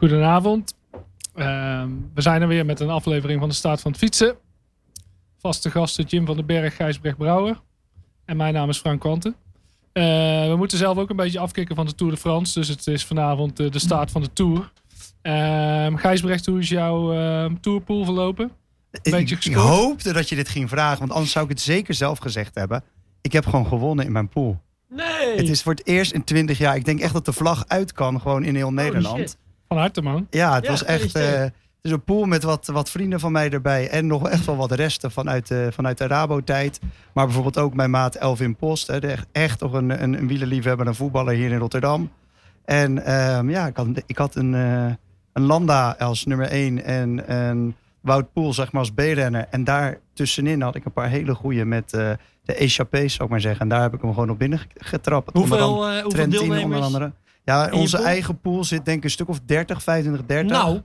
Goedenavond. Ehm, we zijn er weer met een aflevering van de Staat van het Fietsen. Vaste gasten Jim van den Berg, Gijsbrecht Brouwer. En mijn naam is Frank Kwanten. Eh, we moeten zelf ook een beetje afkicken van de Tour de France. Dus het is vanavond eh, de staat van de Tour. Ehm Gijsbrecht, hoe is jouw uh, tourpool verlopen? Ik, Beetje ik hoopte dat je dit ging vragen, want anders zou ik het zeker zelf gezegd hebben. Ik heb gewoon gewonnen in mijn pool. Nee! Het is voor het eerst in 20 jaar. Ik denk echt dat de vlag uit kan, gewoon in heel Nederland. Van harte man. Ja, het Ja, was echt. eh, het is een pool met wat, wat vrienden van mij erbij. En nog echt wel wat resten vanuit, eh, vanuit de Rabo-tijd. Maar bijvoorbeeld ook mijn maat Elvin Post. Hè, de echt, echt toch een, een, een wielerliefhebber, een voetballer hier in Rotterdam. En ehm, ja, ik had, ik had een, eh, een Landa als nummer 1 en een Wout Poel zeg maar als B-renner. En daar tussenin had ik een paar hele goede met eh, de Echappés, zou ik maar zeggen. En daar heb ik hem gewoon op binnen ge- getrapt. Onder hoeveel, andere hoeveel Trentin onder deelnemers? andere. Ja, onze pool? eigen pool zit denk ik een stuk of 30, 25, 30. Nou,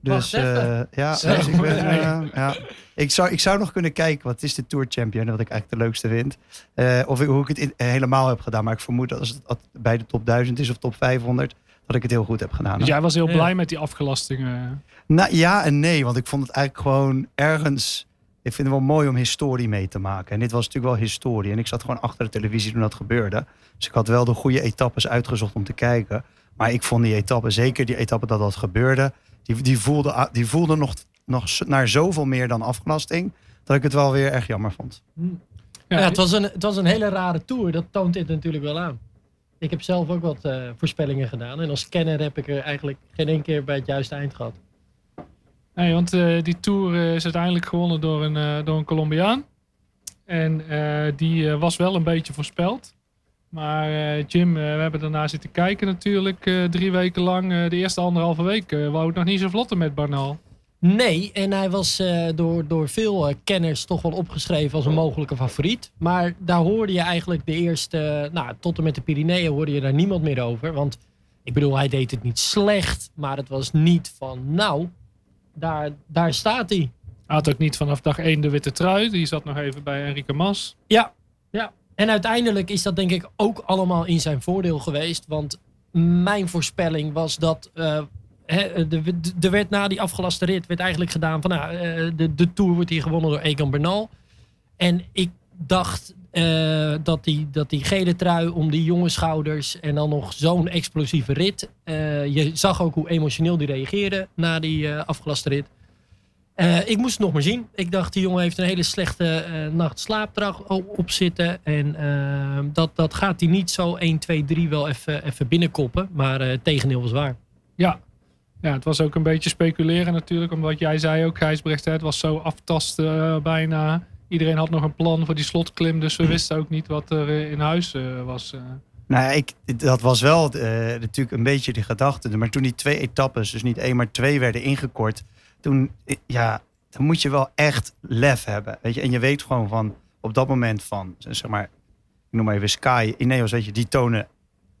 Dus eh, ja, Zo. dus ik, ben, eh, ja. ik, zou, ik zou nog kunnen kijken wat is de Tour Champion, wat ik eigenlijk de leukste vind. Eh, of ik- hoe ik het in- helemaal heb gedaan. Maar ik vermoed dat als het at- bij de top 1000 is of top 500, dat ik het heel goed heb gedaan. Dus jij was heel Ja. blij met die afgelastingen. Nou ja en nee, want ik vond het eigenlijk gewoon ergens. Ik vind het wel mooi om historie mee te maken. En dit was natuurlijk wel historie. En ik zat gewoon achter de televisie toen dat gebeurde. Dus ik had wel de goede etappes uitgezocht om te kijken. Maar ik vond die etappe, zeker die etappe dat dat gebeurde, die, die voelde, die voelde nog, nog naar zoveel meer dan afgelasting. Dat ik het wel weer erg jammer vond. Ja, ja, het, was een, het was een hele rare tour. Dat toont dit natuurlijk wel aan. Ik heb zelf ook wat eh, voorspellingen gedaan. En als kenner heb ik er eigenlijk geen één keer bij het juiste eind gehad. Nee, want eh, die Tour eh, is uiteindelijk gewonnen door een, eh, door een Colombiaan. En die was wel een beetje voorspeld. Maar Jim, we hebben daarna zitten kijken natuurlijk. drie weken lang. De eerste anderhalve week wou het nog niet zo vlotten met Barnal. Nee, en hij was door, door veel kenners toch wel opgeschreven als een mogelijke favoriet. Maar daar hoorde je eigenlijk de eerste, nou, tot en met de Pyreneeën hoorde je daar niemand meer over. Want ik bedoel, hij deed het niet slecht, maar het was niet van, nou, daar, daar staat hij. Had ook niet vanaf dag één de witte trui. Die zat nog even bij Enrique Mas. Ja, ja. En uiteindelijk is dat denk ik ook allemaal in zijn voordeel geweest. Want mijn voorspelling was dat. eh, de, de, er werd na die afgelaste rit werd eigenlijk gedaan van nou, eh, de, de Tour wordt hier gewonnen door Egan Bernal. En ik dacht eh, dat, die, dat die gele trui om die jonge schouders en dan nog zo'n explosieve rit. eh, je zag ook hoe emotioneel die reageerde na die eh, afgelaste rit. Ik moest het nog maar zien. Ik dacht, die jongen heeft een hele slechte nacht slaapdrag op zitten. En dat, dat gaat hij niet zo 1, 2, 3 wel even, even binnenkoppen. Maar het tegendeel was waar. Ja. ja, het was ook een beetje speculeren natuurlijk. Omdat jij zei ook, Gijsbrecht, het was zo aftasten bijna. Iedereen had nog een plan voor die slotklim. Dus we wisten ook niet wat er eh, in huis eh, was. eh. Nou ja, ik, dat was wel natuurlijk een beetje de gedachte. Maar toen die twee etappes, dus niet één, maar twee werden ingekort. Toen, ja, dan moet je wel echt lef hebben. Weet je? En je weet gewoon van, op dat moment van, zeg maar, ik noem maar even Sky, Ineos, weet je, die tonen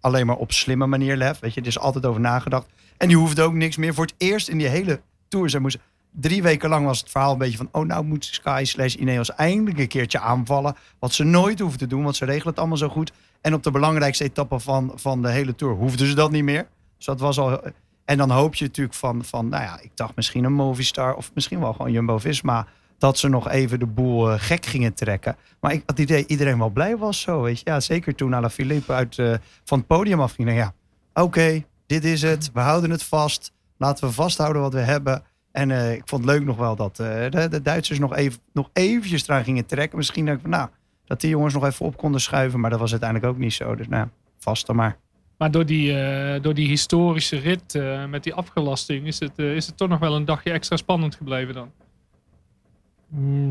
alleen maar op slimme manier lef. Weet je, er is altijd over nagedacht. En die hoefde ook niks meer. Voor het eerst in die hele tour, ze moesten, drie weken lang was het verhaal een beetje van, oh nou moet Sky slash Ineos eindelijk een keertje aanvallen. Wat ze nooit hoeven te doen, want ze regelen het allemaal zo goed. En op de belangrijkste etappe van, van de hele tour hoefden ze dat niet meer. Dus dat was al. En dan hoop je natuurlijk van, van, nou ja, ik dacht misschien een Movistar of misschien wel gewoon Jumbo Visma. Dat ze nog even de boel eh, gek gingen trekken. Maar ik had het idee iedereen wel blij was zo. Weet je? Ja, zeker toen Alaphilippe uit eh, van het podium afging. Nou Ja, oké, dit is het. We houden het vast. Laten we vasthouden wat we hebben. En eh, ik vond het leuk nog wel dat eh, de, de Duitsers nog, even, nog eventjes eraan gingen trekken. Misschien dat ik van, nou, dat die jongens nog even op konden schuiven. Maar dat was uiteindelijk ook niet zo. Dus nou, vast dan maar. Maar door die, eh, door die historische rit eh, met die afgelasting is het, is het toch nog wel een dagje extra spannend gebleven dan.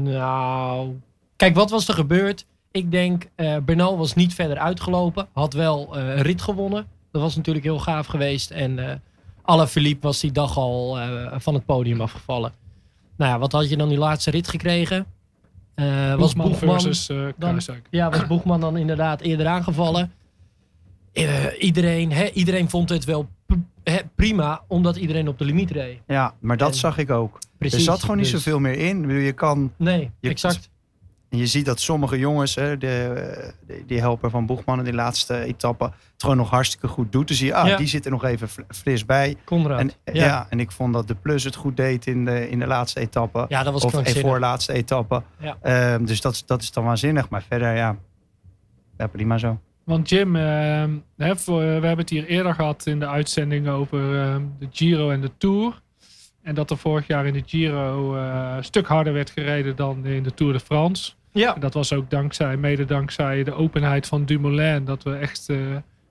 Nou, kijk, wat was er gebeurd? Ik denk, eh Bernal was niet verder uitgelopen. Had wel eh, een rit gewonnen. Dat was natuurlijk heel gaaf geweest. En eh Alaphilippe was die dag al eh, van het podium afgevallen. Nou ja, wat had je dan die laatste rit gekregen? Eh, was Boegman Boegman, versus eh Kruiswijk. ja, was Boegman dan inderdaad eerder aangevallen? Eh, iedereen, hè, iedereen vond het wel hè, prima, omdat iedereen op de limiet reed. Ja, maar dat En- zag ik ook. Precies. er zat gewoon niet dus- zoveel meer in. Ik bedoel, Je kan Nee, Je- exact. En je ziet dat sommige jongens, hè, de, de- die helper van Boegman in die laatste etappe, het gewoon nog hartstikke goed doet. Dus je, ah, Ja. die zit er nog even fris bij. Conrad. En, ja. ja. en ik vond dat de Plus het goed deed in de, in de laatste etappe. Ja, dat was of krankzinnig. voor laatste etappe. Ja. Ehm, dus dat, is- dat is dan waanzinnig. Maar verder, ja, ja prima zo. Want Jim, ehm, hè, voor, we hebben het hier eerder gehad in de uitzending over ehm, de Giro en de Tour. En dat er vorig jaar in de Giro eh, een stuk harder werd gereden dan in de Tour de France. Ja. En dat was ook dankzij, mede dankzij de openheid van Dumoulin. Dat we echt eh,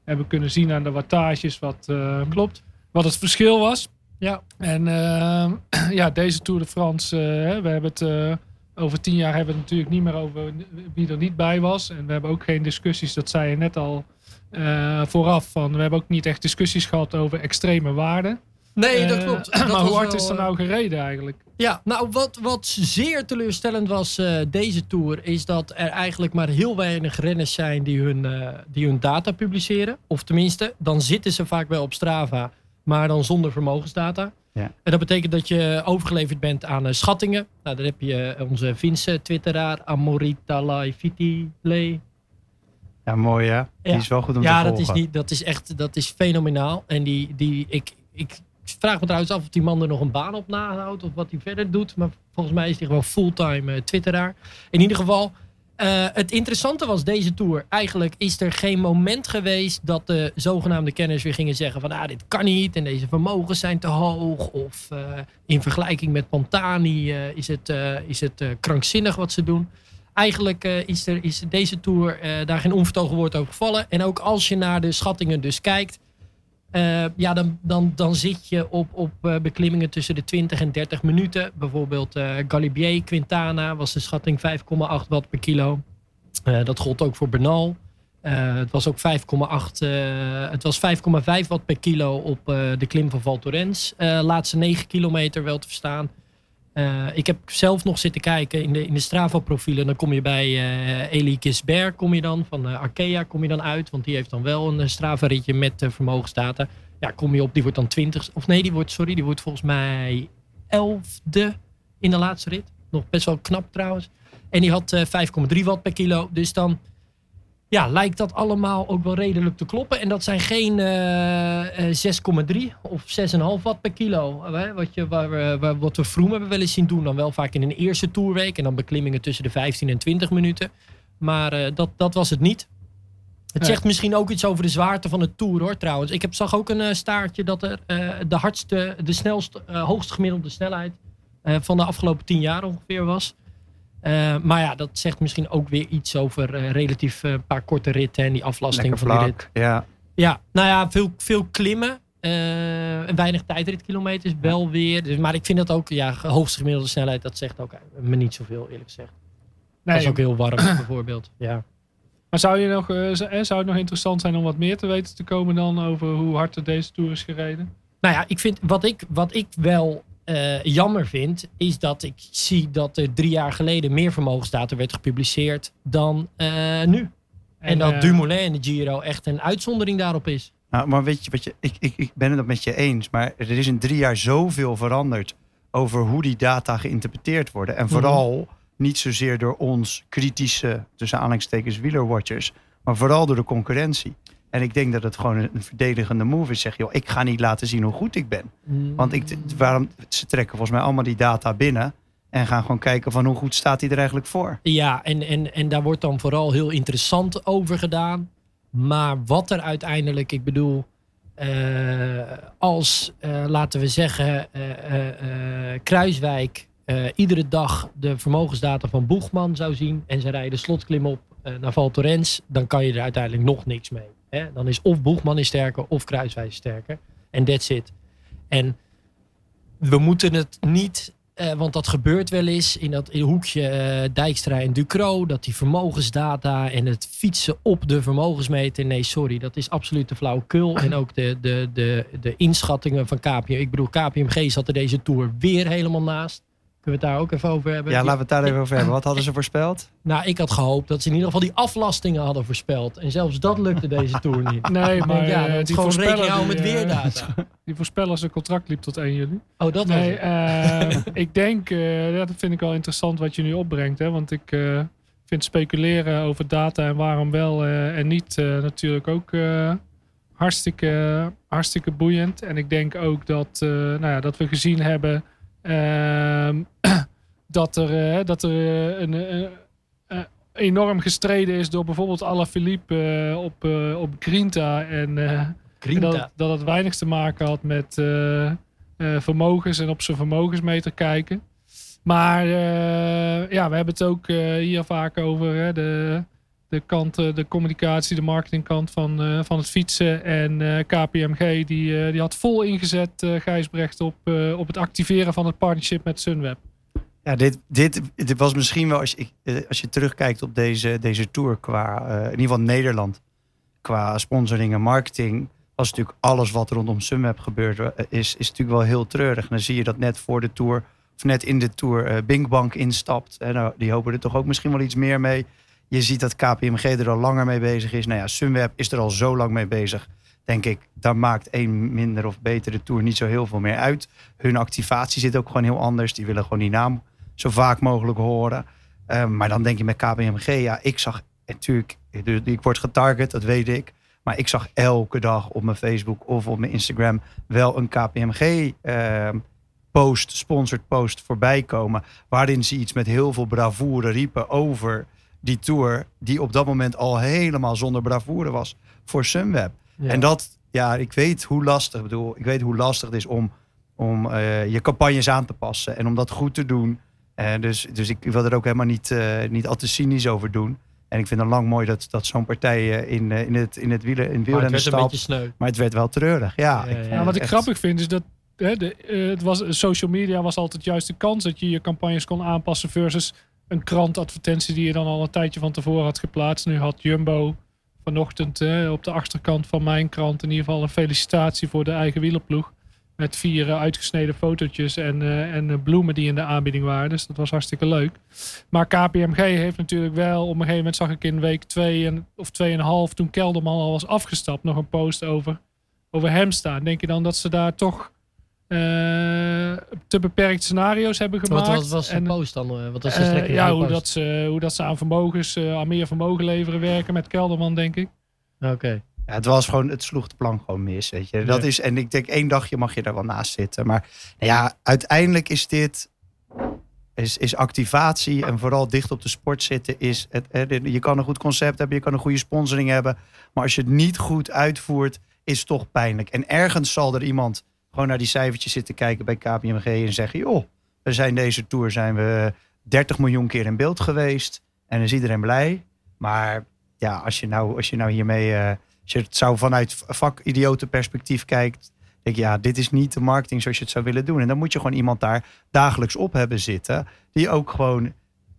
hebben kunnen zien aan de wattages wat, eh, Klopt. wat het verschil was. Ja. En ehm, ja, deze Tour de France, eh, we hebben het eh, over tien jaar hebben we het natuurlijk niet meer over wie er niet bij was. En we hebben ook geen discussies, dat zei je net al eh, vooraf. Van, we hebben ook niet echt discussies gehad over extreme waarden. Nee, dat Eh, klopt. Dat maar hoe hard wel, is er eh, nou gereden eigenlijk? Ja, nou wat, wat zeer teleurstellend was eh, deze tour, is dat er eigenlijk maar heel weinig renners zijn die hun, eh, die hun data publiceren. Of tenminste, dan zitten ze vaak wel op Strava, maar dan zonder vermogensdata. Ja. En dat betekent dat je overgeleverd bent aan eh, schattingen. Nou, daar heb je onze Vince twitteraar, Amorita Laifiti Le. Ja, mooi hè. Die Ja. is wel goed om Ja, te dat volgen. is, niet, dat is echt dat is fenomenaal. En die, die, ik, ik vraag me trouwens af of die man er nog een baan op nahoudt. Of wat hij verder doet. Maar volgens mij is hij gewoon fulltime eh, twitteraar. In ieder geval, eh, het interessante was deze tour. Eigenlijk is er geen moment geweest dat de zogenaamde kenners weer gingen zeggen van ah, dit kan niet. En deze vermogens zijn te hoog. Of eh, in vergelijking met Pantani is het, is het krankzinnig wat ze doen. Eigenlijk is, er, is deze tour daar geen onvertogen woord over gevallen. En ook als je naar de schattingen dus kijkt. Eh, ja, dan, dan, dan zit je op, op eh, beklimmingen tussen de 20 en 30 minuten. Bijvoorbeeld eh Galibier, Quintana was de schatting 5,8 watt per kilo. Dat gold ook voor Bernal. Het was ook 5,8. eh, het was 5,5 watt per kilo op de klim van Val Thorens. Laatste 9 kilometer wel te verstaan. Eh, ik heb zelf nog zitten kijken in de, in de Strava-profielen. Dan kom je bij eh Elie Gisbert, kom je dan, van eh, Arkea kom je dan uit. Want die heeft dan wel een Strava-ritje met vermogensdata. Ja, kom je op, die wordt dan 20. Of nee, die wordt, sorry, die wordt volgens mij 11e in de laatste rit. Nog best wel knap trouwens. En die had eh 5,3 watt per kilo. Dus dan ja, lijkt dat allemaal ook wel redelijk te kloppen. En dat zijn geen eh, eh, 6,3 of 6,5 watt per kilo. Hè, wat, je, waar, we- waar, wat we Vroom hebben wel eens zien doen. Dan wel vaak in een eerste toerweek. En dan beklimmingen tussen de 15 en 20 minuten. Maar eh, dat, dat was het niet. Het Nee. zegt misschien ook iets over de zwaarte van het tour hoor trouwens. Ik heb, zag ook een eh, staartje dat er eh, de hardste, de snelste, eh, hoogst gemiddelde snelheid eh, van de afgelopen 10 jaar ongeveer was. Eh, maar ja, dat zegt misschien ook weer iets over eh, relatief eh, een paar korte ritten en die aflasting Lekker van die rit. Ja. Ja, nou ja, veel, veel klimmen. eh, en weinig tijdritkilometers wel weer. Dus, maar ik vind dat ook, ja, hoogste gemiddelde snelheid, dat zegt ook me niet zoveel eerlijk gezegd. Dat Nee, is ook heel warm bijvoorbeeld. Ja. maar zou, je nog, zou het nog interessant zijn om wat meer te weten te komen dan over hoe hard er deze Tour is gereden? Nou ja, ik vind, wat, ik, wat ik wel eh, jammer vind, is dat ik zie dat er drie jaar geleden meer vermogensdata werd gepubliceerd dan eh, nu. En, dat eh, Dumoulin in de Giro echt een uitzondering daarop is. Nou, maar weet je, wat je ik, ik, ik ben het met je eens. Maar er is in drie jaar zoveel veranderd over hoe die data geïnterpreteerd worden. En vooral niet zozeer door ons kritische, tussen aanhalingstekens, wielerwatchers. Maar vooral door de concurrentie. En ik denk dat het gewoon een, verdedigende move is. Zeg, joh, ik ga niet laten zien hoe goed ik ben. Want ik, waarom, ze trekken volgens mij allemaal die data binnen. En gaan gewoon kijken van hoe goed staat hij er eigenlijk voor. Ja, en, en, en daar wordt dan vooral heel interessant over gedaan. Maar wat er uiteindelijk, ik bedoel, eh, als, eh, laten we zeggen, eh, Kruiswijk iedere dag de vermogensdata van Boegman zou zien en ze rijden slotklim op naar Val Thorens, dan kan je er uiteindelijk nog niks mee. Hè? Dan is of Boegman is sterker of Kruiswijk is sterker. En that's it. En we moeten het niet eh, want dat gebeurt wel eens in dat hoekje eh, Dijkstra en Ducro. Dat die vermogensdata en het fietsen op de vermogensmeter. Nee, sorry, dat is absoluut de flauwekul. En ook de, de, de, de inschattingen van KPM. Ik bedoel, KPMG zat er deze Tour weer helemaal naast. Kunnen we het daar ook even over hebben? Ja, Die- laten we het daar even over hebben. Wat hadden ze voorspeld? nou, ik had gehoopt dat ze in ieder geval die aflastingen hadden voorspeld. En zelfs dat lukte deze Tour niet. Nee, maar ja, eh, dat die gewoon rekening houden met die, eh, weerdata. Die voorspeller zijn contract liep tot 1 juli. Oh, dat was Nee, het. eh, ik denk, eh, dat vind ik wel interessant wat je nu opbrengt. Hè? Want ik, eh, vind speculeren over data en waarom wel eh, en niet eh, natuurlijk ook eh, hartstikke, hartstikke boeiend. En ik denk ook dat, eh, nou ja, dat we gezien hebben dat er, eh, dat er eh, een, een- eh, enorm gestreden is door bijvoorbeeld Alaphilippe op, op Grinta. En, dat, dat het weinig te maken had met vermogens en op zijn vermogensmeter kijken. Maar ja, we hebben het ook hier vaak over hè, de, de kant, eh, de communicatie, de marketingkant van, eh, van het fietsen. En eh, KPMG die, die had vol ingezet, Gijsbrecht, op, op het activeren van het partnership met Sunweb. Ja, dit, dit, dit was misschien wel, als je, als je terugkijkt op deze, deze tour qua, in ieder geval Nederland, qua sponsoring en marketing, was natuurlijk alles wat rondom Sunweb gebeurt, eh, is, is natuurlijk wel heel treurig. Dan zie je dat net voor de tour, of net in de tour, eh Binkbank instapt. En nou, die hopen er toch ook misschien wel iets meer mee. Je ziet dat KPMG er al langer mee bezig is. Nou ja, Sunweb is er al zo lang mee bezig. Denk ik, daar maakt één minder of betere tour niet zo heel veel meer uit. Hun activatie zit ook gewoon heel anders. Die willen gewoon die naam zo vaak mogelijk horen. Eh, maar dan denk je met KPMG, ja, ik zag natuurlijk, ik word getarget, dat weet ik. Maar ik zag elke dag op mijn Facebook of op mijn Instagram wel een KPMG eh, post, sponsored post voorbij komen. Waarin ze iets met heel veel bravoure riepen over die tour. Die op dat moment al helemaal zonder bravoure was voor Sunweb. Ja. En dat, ja, ik weet hoe lastig, ik bedoel, ik weet hoe lastig het is om, om eh, je campagnes aan te passen en om dat goed te doen. Eh, dus, dus ik wil er ook helemaal niet, eh, niet al te cynisch over doen. En ik vind het lang mooi dat, dat zo'n partij in, in het, in het wielen, in Maar het wielrennen werd een stapt. beetje sneu. Maar het werd wel treurig. Ja, Ja, ik ja. vond Ja, wat ik echt- grappig vind is dat hè, de, het was, social media was altijd juist de kans dat je je campagnes kon aanpassen versus een krantadvertentie die je dan al een tijdje van tevoren had geplaatst. Nu had Jumbo vanochtend eh, op de achterkant van mijn krant in ieder geval een felicitatie voor de eigen wielerploeg. Met vier eh, uitgesneden fotootjes en, eh, en bloemen die in de aanbieding waren. Dus dat was hartstikke leuk. Maar KPMG heeft natuurlijk wel, op een gegeven moment zag ik in week 2 en, of 2,5, toen Kelderman al was afgestapt, nog een post over, over hem staan. Denk je dan dat ze daar toch te beperkt scenario's hebben gemaakt? Wat, wat was de post dan? eh, Wat was de eh, ja, hoe dat, ze, hoe dat ze aan vermogens, eh, aan meer vermogen leveren werken met Kelderman, denk ik. Oké. Ja, het was gewoon, het sloeg de plank gewoon mis, weet je. Dat Ja. is, en ik denk, één dagje mag je daar wel naast zitten. Maar nou ja, uiteindelijk is dit, is, is activatie en vooral dicht op de sport zitten, is het, je kan een goed concept hebben, je kan een goede sponsoring hebben. Maar als je het niet goed uitvoert, is het toch pijnlijk. En ergens zal er iemand gewoon naar die cijfertjes zitten kijken bij KPMG en zeggen, joh, we zijn deze tour zijn we 30 miljoen keer in beeld geweest. En is iedereen blij. Maar ja, als je nou, als je nou hiermee, eh, als je het zou vanuit vakidioten perspectief kijkt, denk ik, ja, dit is niet de marketing zoals je het zou willen doen. En dan moet je gewoon iemand daar dagelijks op hebben zitten, die ook gewoon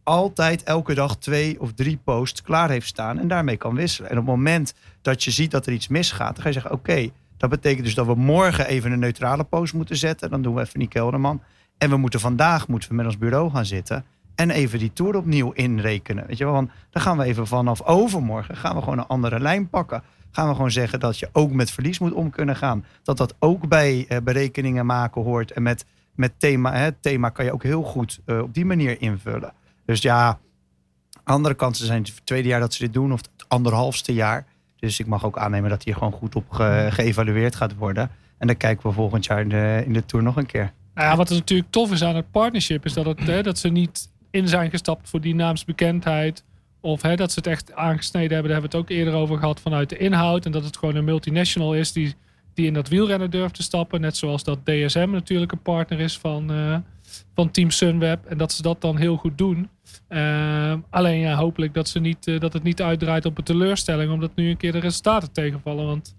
altijd elke dag twee of drie posts klaar heeft staan en daarmee kan wisselen. En op het moment dat je ziet dat er iets misgaat, dan ga je zeggen, oké, dat betekent dus dat we morgen even een neutrale post moeten zetten. Dan doen we even die Kelderman. En we moeten vandaag moeten we met ons bureau gaan zitten en even die tour opnieuw inrekenen. Weet je wel, want dan gaan we even vanaf overmorgen gaan we gewoon een andere lijn pakken. Gaan we gewoon zeggen dat je ook met verlies moet om kunnen gaan. Dat dat ook bij eh, berekeningen maken hoort. En met, met thema, hè, thema kan je ook heel goed eh, op die manier invullen. Dus ja, andere kansen zijn het tweede jaar dat ze dit doen, of het anderhalfste jaar. Dus ik mag ook aannemen dat hier gewoon goed op ge- geëvalueerd gaat worden. En dan kijken we volgend jaar in de, in de tour nog een keer. Nou ja, wat er natuurlijk tof is aan het partnership, is dat, het, hè, dat ze niet in zijn gestapt voor die naamsbekendheid. Of hè, dat ze het echt aangesneden hebben. Daar hebben we het ook eerder over gehad vanuit de inhoud. En dat het gewoon een multinational is die, die in dat wielrennen durft te stappen. Net zoals dat DSM natuurlijk een partner is van, eh, van Team Sunweb. En dat ze dat dan heel goed doen. Ehm, alleen ja, hopelijk dat, ze niet, eh, dat het niet uitdraait op een teleurstelling. Omdat nu een keer de resultaten tegenvallen. Want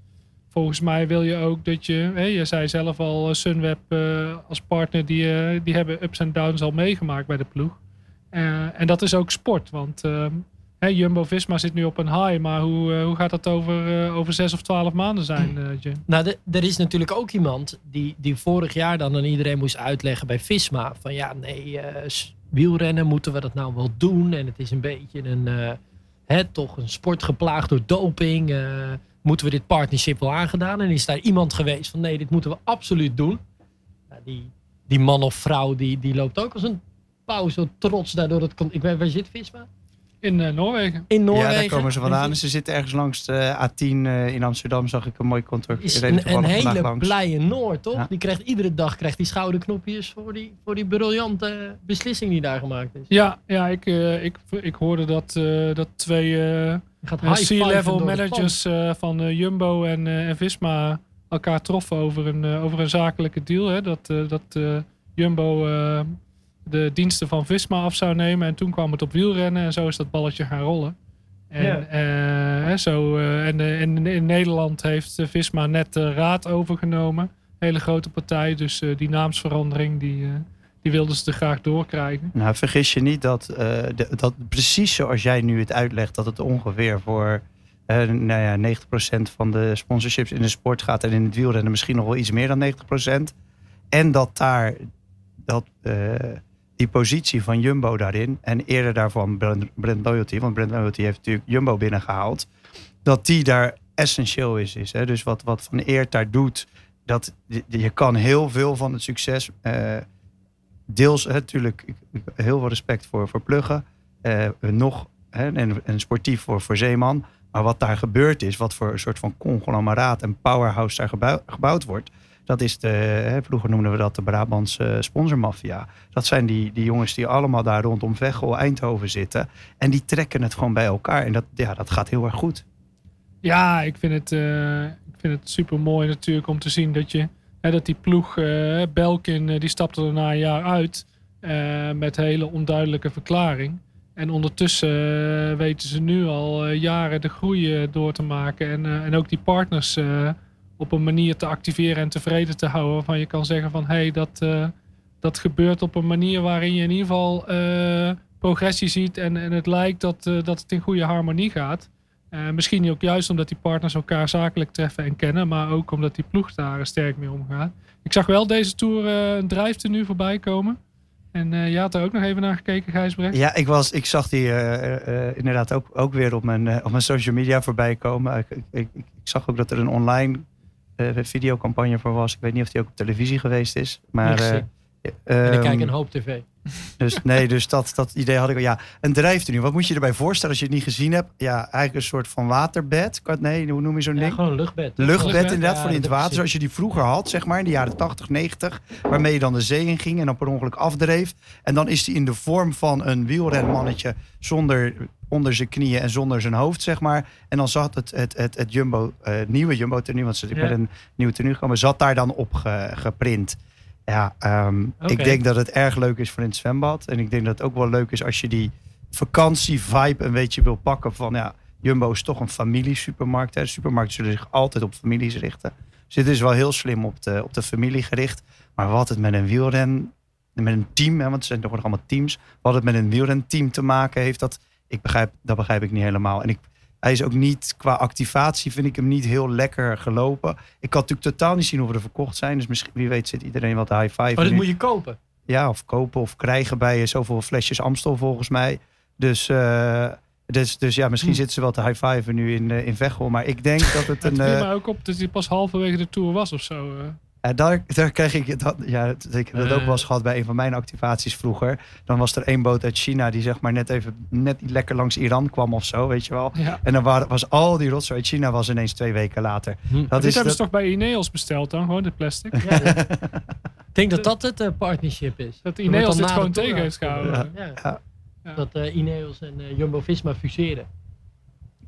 volgens mij wil je ook dat je... Je zei zelf al, eh, Sunweb eh, als partner... Die, die hebben ups en downs al meegemaakt bij de ploeg. En dat is ook sport. Want ehm, hè, Jumbo-Visma zit nu op een high. Maar hoe, eh, hoe gaat dat over, eh, over zes of twaalf maanden zijn, eh, Jim? Nou, er is natuurlijk ook iemand die, die vorig jaar dan aan iedereen moest uitleggen bij Visma. Van ja, nee, wielrennen moeten we dat nou wel doen. En het is een beetje een, hè, toch een sport geplaagd door doping. moeten we dit partnership wel aangedaan? En is daar iemand geweest van nee, dit moeten we absoluut doen. Nou, die, die man of vrouw die, die loopt ook als een pauw zo trots daardoor kon- Ik weet, waar zit Visma? In eh, Noorwegen. in Noorwegen. Ja, daar komen ze vandaan. Ze zitten ergens langs de A10 eh, in Amsterdam. Zag ik een mooi kantoor. is een, hele langs. blije Noor, toch? Ja. Die krijgt iedere dag krijgt die schouderknopjes voor die, voor die briljante beslissing die daar gemaakt is. Ja, ja ik, eh, ik, ik hoorde dat, eh, dat twee eh, eh, C-level managers eh, van eh, Jumbo en, eh, en Visma elkaar troffen over een, eh, over een zakelijke deal. Hè? Dat, eh, dat eh, Jumbo eh, de diensten van Visma af zou nemen. En toen kwam het op wielrennen en zo is dat balletje gaan rollen. En, Ja. eh, hè, zo, eh, en, eh, en in Nederland heeft Visma net de raad overgenomen. Hele grote partij, dus eh, die naamsverandering die, eh, die wilden ze er graag doorkrijgen. Nou, vergis je niet dat, eh, de- dat precies zoals jij nu het uitlegt, dat het ongeveer voor eh nou ja, 90% van de sponsorships in de sport gaat en in het wielrennen misschien nog wel iets meer dan 90%. En dat daar dat, eh, die positie van Jumbo daarin en eerder daarvan Brand Loyalty, want Brand Loyalty heeft natuurlijk Jumbo binnengehaald, dat die daar essentieel is. is hè? Dus wat, wat Van Eert daar doet, dat je, kan heel veel van het succes eh, deels hè, natuurlijk heel veel respect voor, voor pluggen. eh, nog hè, en, en sportief voor, voor Zeeman. Maar wat daar gebeurd is, wat voor een soort van conglomeraat en powerhouse daar gebouw- gebouwd wordt. Dat is de, hè, vroeger noemden we dat de Brabantse sponsormafia. Dat zijn die, die jongens die allemaal daar rondom Veghel, Eindhoven zitten. En die trekken het gewoon bij elkaar. En dat, ja, dat gaat heel erg goed. Ja, ik vind het, eh, ik vind het super mooi natuurlijk om te zien dat, je, hè, dat die ploeg, eh, Belkin, eh, die stapte er na een jaar uit met hele onduidelijke verklaring. En ondertussen weten ze nu al jaren de groei door te maken. En, en ook die partners op een manier te activeren en tevreden te houden. Waarvan je kan zeggen van hé, hey, dat, eh, dat gebeurt op een manier waarin je in ieder geval eh, progressie ziet. En, en het lijkt dat, eh, dat het in goede harmonie gaat. Misschien ook juist omdat die partners elkaar zakelijk treffen en kennen, maar ook omdat die ploeg daar sterk mee omgaat. Ik zag wel deze tour een drijfte nu voorbij komen. En eh je had er ook nog even naar gekeken, Gijsbrecht. Ja, ik, was, ik zag die inderdaad ook, ook weer op mijn, op mijn social media voorbij komen. Ik, ik, ik, zag ook dat er een online videocampagne voor was. Ik weet niet of die ook op televisie geweest is. Maar, eh, En ik ehm, kijk een hoop tv. Dus nee, dus dat, dat idee had ik al. Ja, een drijfte Wat moet je erbij voorstellen als je het niet gezien hebt? Ja, eigenlijk een soort van waterbed. Nee, hoe noem je zo'n Ja, ding? gewoon een luchtbed. Luchtbed Luchtbed, inderdaad, ja, voor in het water. Zoals je die vroeger had, zeg maar, in de jaren 80, 90. Waarmee je dan de zee in ging en dan per ongeluk afdreef. En dan is die in de vorm van een wielrenmannetje zonder onder zijn knieën en zonder zijn hoofd, zeg maar. En dan zat het, het, het, het Jumbo, eh, nieuwe Jumbo tenue, want ze Ja. met een nieuwe tenue gekomen, zat daar dan op ge- geprint. Ja, ehm, ik denk dat het erg leuk is voor in het zwembad. En ik denk dat het ook wel leuk is als je die vakantievibe een beetje wil pakken van ja, Jumbo is toch een familiesupermarkt. Hè. Supermarkten zullen zich altijd op families richten. Dus dit is wel heel slim op de, op de familie gericht. Maar wat het met een wielren, met een team, hè, want het zijn toch nog allemaal teams. Wat het met een wielrenteam te maken heeft, dat, ik begrijp, dat begrijp ik niet helemaal. En ik, hij is ook niet, qua activatie vind ik hem niet heel lekker gelopen. Ik kan natuurlijk totaal niet zien of we er verkocht zijn. Dus misschien, wie weet zit iedereen wat high five. Maar dat nu. moet je kopen. Ja, of kopen of krijgen bij zoveel flesjes Amstel volgens mij. Dus, eh, dus, dus ja, misschien Hm. zitten ze wel te high five nu in, eh, in Veghel. Maar ik denk dat het Het een... viel eh, mij ook op dat hij pas halverwege de tour was of zo. eh. Eh, daar, daar krijg ik dat, ja, dat- ik heb dat ook wel eens gehad bij een van mijn activaties vroeger. Dan was er één boot uit China die zeg maar net even net niet lekker langs Iran kwam of zo, weet je wel. Ja. En dan waren, was al die rotzooi uit China was ineens twee weken later. Hm. Dat Dit is hebben dat, ze toch bij Ineos besteld dan, gewoon dit plastic? Ja, ja. ik denk dat dat het eh, partnership is. Dat Ineos dit gewoon de tegen heeft gehouden. Ja. Ja. Ja. Dat eh, Ineos en eh, Jumbo-Visma fuseren.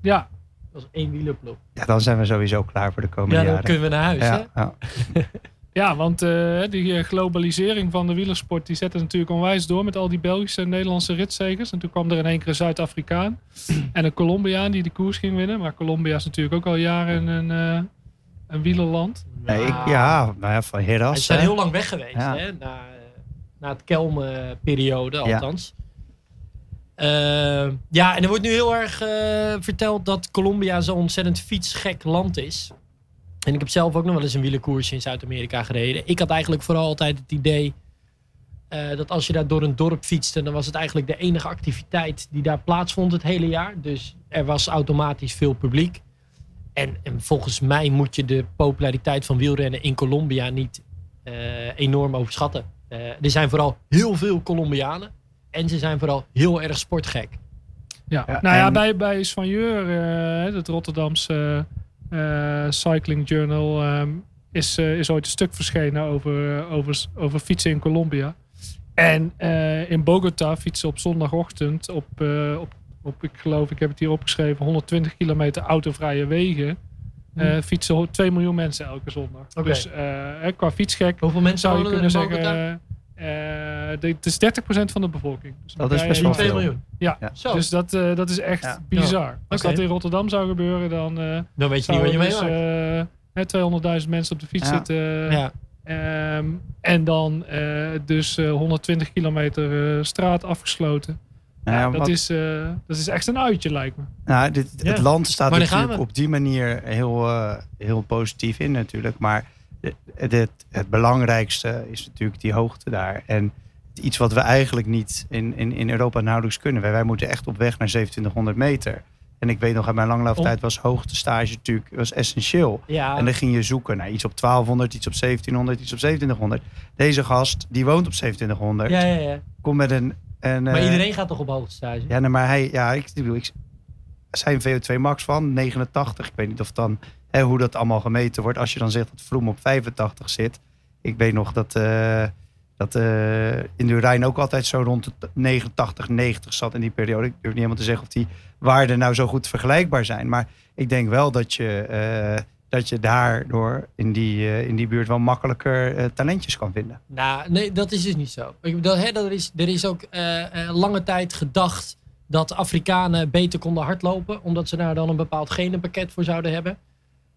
Ja, Dat is één wielerploeg. ja, dan zijn we sowieso klaar voor de komende Ja, dan jaren. kunnen we naar huis. Hè? ja, ja. ja want eh, die eh, globalisering van de wielersport die zette natuurlijk onwijs door met al die Belgische en Nederlandse ritzegers. En toen kwam er in één keer een Zuid-Afrikaan en een Colombiaan die de koers ging winnen. Maar Colombia is natuurlijk ook al jaren een, eh, een wielerland. Nee, ik, Nou, ja, nou ja, van Heras. Ze zijn heel lang weg geweest. Ja. Hè? Na, na het Kelme-periode, Ja. althans. Ja, en er wordt nu heel erg eh, verteld dat Colombia zo'n ontzettend fietsgek land is. En ik heb zelf ook nog wel eens een wielerkoersje in Zuid-Amerika gereden. Ik had eigenlijk vooral altijd het idee eh, dat als je daar door een dorp fietste, dan was het eigenlijk de enige activiteit die daar plaatsvond het hele jaar. Dus er was automatisch veel publiek. En, en volgens mij moet je de populariteit van wielrennen in Colombia niet eh, enorm overschatten. Eh, er zijn vooral heel veel Colombianen. En ze zijn vooral heel erg sportgek. Ja. Ja, nou ja, bij, bij Svanjeur, eh, het Rotterdamse eh, Cycling Journal, ehm, is, eh, is ooit een stuk verschenen over, over, over fietsen in Colombia. En eh, in Bogota fietsen op zondagochtend op, eh, op, op, ik geloof, ik heb het hier opgeschreven, 120 kilometer autovrije wegen. eh, fietsen ho- 2 miljoen mensen elke zondag. Oké. Dus qua fietsgek Hoeveel mensen zou je kunnen in zeggen, Eh, het is 30% van de bevolking. Dus Dat is best wel 2 veel. miljoen. Ja, Ja. Zo, dus dat, eh, dat is echt Ja. bizar. Als dat in Rotterdam zou gebeuren, dan eh dan weet je niet wat je dus, eh, hè, 200.000 mensen op de fiets Ja. zitten. ja. Ehm, en dan eh, dus eh, 120 kilometer eh, straat afgesloten. Nou ja, Ja, dat, wat- is, eh, dat is echt een uitje, lijkt me. Nou, dit, Ja. Het land staat natuurlijk op die manier heel, eh, heel positief in natuurlijk. Maar het, het, belangrijkste is natuurlijk die hoogte daar. En iets wat we eigenlijk niet in, in, in Europa nauwelijks kunnen. Wij, wij moeten echt op weg naar 2700 meter. En ik weet nog, uit mijn langlauftijd was hoogtestage natuurlijk was essentieel. Ja. En dan ging je zoeken naar iets op 1200, iets op 1700, iets op 2700. Deze gast, die woont op 2700. ja, ja, ja. Komt met een... een Maar eh, iedereen gaat toch op hoogtestage? ja, nee, maar hij, ja, ik bedoel, ik zijn VO2 max van 89. Ik weet niet of dan, hoe dat allemaal gemeten wordt. Als je dan zegt dat Vroom op 85 zit. Ik weet nog dat, eh, dat eh, in de Rijn ook altijd zo rond de 89, 90 zat in die periode. Ik durf niet helemaal te zeggen of die waarden nou zo goed vergelijkbaar zijn. Maar ik denk wel dat je, eh, dat je daardoor in die, in die buurt wel makkelijker talentjes kan vinden. Nou, nee, dat is dus niet zo. Ik bedoel, hè, dat is, er is ook lange tijd gedacht dat Afrikanen beter konden hardlopen, omdat ze daar dan een bepaald genenpakket voor zouden hebben.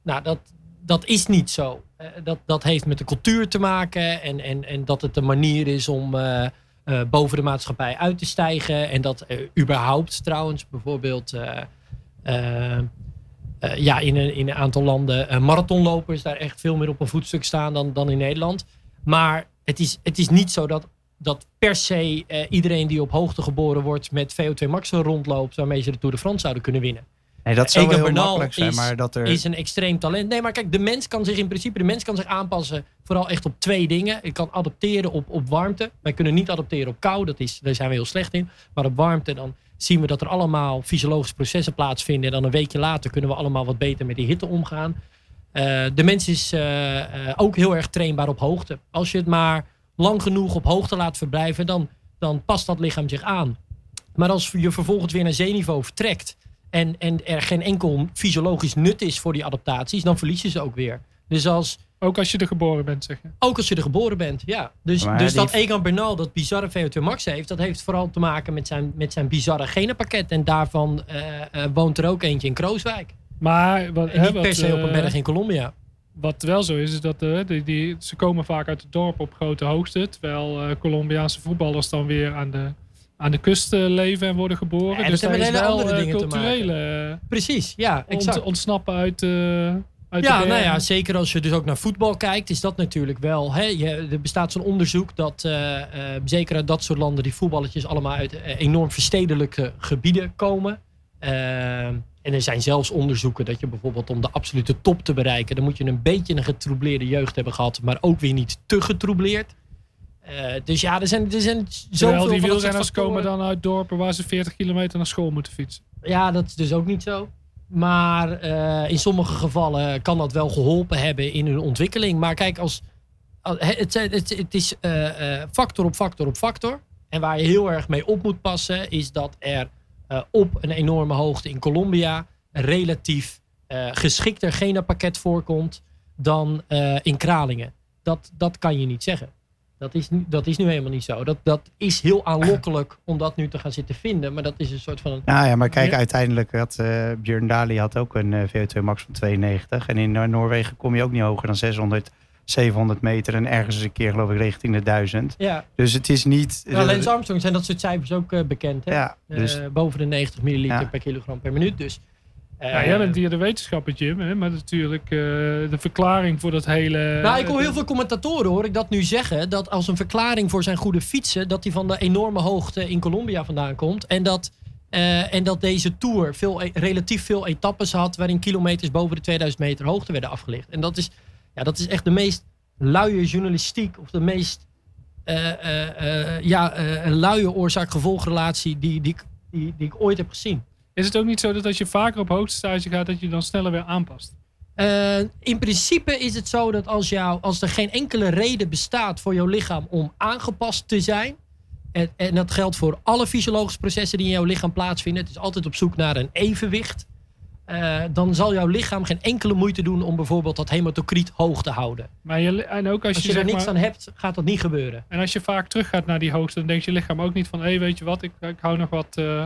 Nou, dat, dat is niet zo. Eh, dat, dat heeft met de cultuur te maken en, en, en dat het een manier is om eh, eh, boven de maatschappij uit te stijgen. En dat überhaupt trouwens bijvoorbeeld ja, in, een, in een aantal landen marathonlopers daar echt veel meer op een voetstuk staan dan, dan in Nederland. Maar het is, het is niet zo dat, dat per se iedereen die op hoogte geboren wordt met VO2 max rondloopt, waarmee ze de Tour de France zouden kunnen winnen. Nee, dat zou wel heel Bernal makkelijk zijn, is- maar dat er... Is een extreem talent. Nee, maar kijk, de mens kan zich in principe, de mens kan zich aanpassen vooral echt op twee dingen. Ik kan adapteren op, op warmte. Wij kunnen niet adapteren op kou, dat is, daar zijn we heel slecht in. Maar op warmte, dan zien we dat er allemaal fysiologische processen plaatsvinden. En dan een weekje later kunnen we allemaal wat beter met die hitte omgaan. Eh, de mens is eh, eh, ook heel erg trainbaar op hoogte. Als je het maar lang genoeg op hoogte laat verblijven, dan, dan past dat lichaam zich aan. Maar als je vervolgens weer naar zeeniveau vertrekt en, en er geen enkel fysiologisch nut is voor die adaptaties, dan verlies je ze ook weer. Dus als, Ook als je er geboren bent, zeg je. ook als je er geboren bent, ja. Dus, Maar dus dat Egan Bernal dat bizarre VO2 max heeft, dat heeft vooral te maken met zijn, met zijn bizarre genenpakket. En daarvan eh, eh, woont er ook eentje in Krooswijk. Maar wat, En hè, niet per wat, se op een eh, berg in Colombia. Wat wel zo is, is dat die, die, ze komen vaak uit het dorp op grote hoogte. Terwijl eh, Colombiaanse voetballers dan weer aan de, aan de kust eh, leven en worden geboren. Ja, dat dus is hele wel andere eh, dingen te maken. culturele eh, Precies, ja, ont- exact. ontsnappen uit, uit Ja, de nou ja, zeker als je dus ook naar voetbal kijkt, is dat natuurlijk wel. Hè, je, er bestaat zo'n onderzoek dat zeker uit dat soort landen die voetballetjes allemaal uit enorm verstedelijke gebieden komen. En er zijn zelfs onderzoeken dat je bijvoorbeeld om de absolute top te bereiken, dan moet je een beetje een getroubleerde jeugd hebben gehad, maar ook weer niet te getroubleerd. Eh, dus ja, er zijn, er zijn zoveel Terwijl die wielrenners komen dan uit dorpen waar ze 40 kilometer naar school moeten fietsen. Ja, dat is dus ook niet zo. Maar eh, in sommige gevallen kan dat wel geholpen hebben in hun ontwikkeling. Maar kijk, als, als- het, het, het is eh, factor op factor op factor. En waar je heel erg mee op moet passen, is dat er op een enorme hoogte in Colombia relatief geschikter genapakket voorkomt dan in Kralingen. Dat, dat kan je niet zeggen. Dat is, nu- dat is nu helemaal niet zo. Dat, dat is heel aanlokkelijk om dat nu te gaan zitten vinden. Maar dat is een soort van... Nou ja, maar kijk, Ja. uiteindelijk had eh Björn Dali had ook een eh, VO2 max van 92. En in Noorwegen kom je ook niet hoger dan 600, 700 meter. En ergens een keer geloof ik richting de 1000. Ja, Dus het is niet... nou, Lance Armstrong zijn dat soort cijfers ook eh, bekend. Hè? ja, dus boven de 90 milliliter Ja. per kilogram per minuut. Dus, eh, ja, jij bent hier de wetenschapper, Jim. Hè? Maar natuurlijk eh, de verklaring voor dat hele... nou, ik hoor heel veel commentatoren hoor ik dat nu zeggen. Dat als een verklaring voor zijn goede fietsen. Dat hij van de enorme hoogte in Colombia vandaan komt. En dat, eh, en dat deze Tour veel, e- relatief veel etappes had. Waarin kilometers boven de 2000 meter hoogte werden afgelegd. En dat is, ja, dat is echt de meest luie journalistiek. Of de meest eh, eh, eh, ja, eh, een luie oorzaak-gevolgrelatie die, die, die ik ooit heb gezien. Is het ook niet zo dat als je vaker op hoogtestage gaat, dat je dan sneller weer aanpast? Uh, in principe is het zo dat als, jou, als er geen enkele reden bestaat voor jouw lichaam om aangepast te zijn. En, en dat geldt voor alle fysiologische processen die in jouw lichaam plaatsvinden. Het is altijd op zoek naar een evenwicht. Uh, dan zal jouw lichaam geen enkele moeite doen om bijvoorbeeld dat hematocriet hoog te houden. Maar je, en ook als, Als je, je er niks maar- aan hebt, gaat dat niet gebeuren. En als je vaak teruggaat naar die hoogte, dan denkt je lichaam ook niet van... hé, weet je wat, ik, ik hou nog wat eh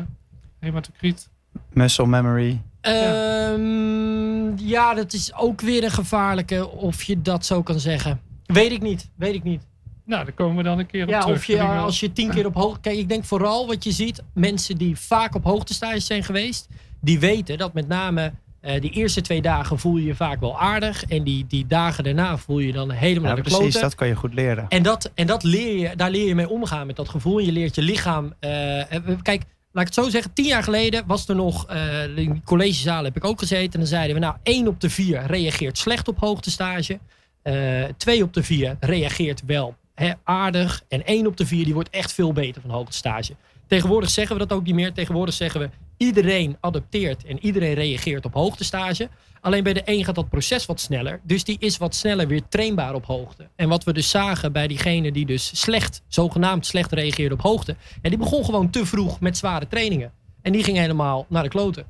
hematocriet. Muscle memory. Ehm, ja, dat is ook weer een gevaarlijke, of je dat zo kan zeggen. Weet ik niet, weet ik niet. Nou, daar komen we dan een keer op Ja, terug. of je, als je tien keer op hoogte... Kijk, ik denk vooral wat je ziet, mensen die vaak op hoogtestages zijn geweest, die weten dat met name eh, die eerste twee dagen voel je je vaak wel aardig. En die, die dagen daarna voel je je dan helemaal Ja, precies, kloten. dat kan je goed leren. En, dat, en dat leer je, daar leer je mee omgaan met dat gevoel. En je leert je lichaam. eh, eh, kijk, laat ik het zo zeggen. Tien jaar geleden was er nog. eh in collegezalen heb ik ook gezeten. En dan zeiden we: Nou, één op de vier reageert slecht op hoogtestage. Eh twee op de vier reageert wel aardig. En één op de vier die wordt echt veel beter van hoogtestage. Tegenwoordig zeggen we dat ook niet meer. Tegenwoordig zeggen we: iedereen adapteert en iedereen reageert op hoogtestage. Alleen bij de een gaat dat proces wat sneller. Dus die is wat sneller weer trainbaar op hoogte. En wat we dus zagen bij diegene die dus slecht, zogenaamd slecht reageerde op hoogte. En die begon gewoon te vroeg met zware trainingen. En die ging helemaal naar de kloten.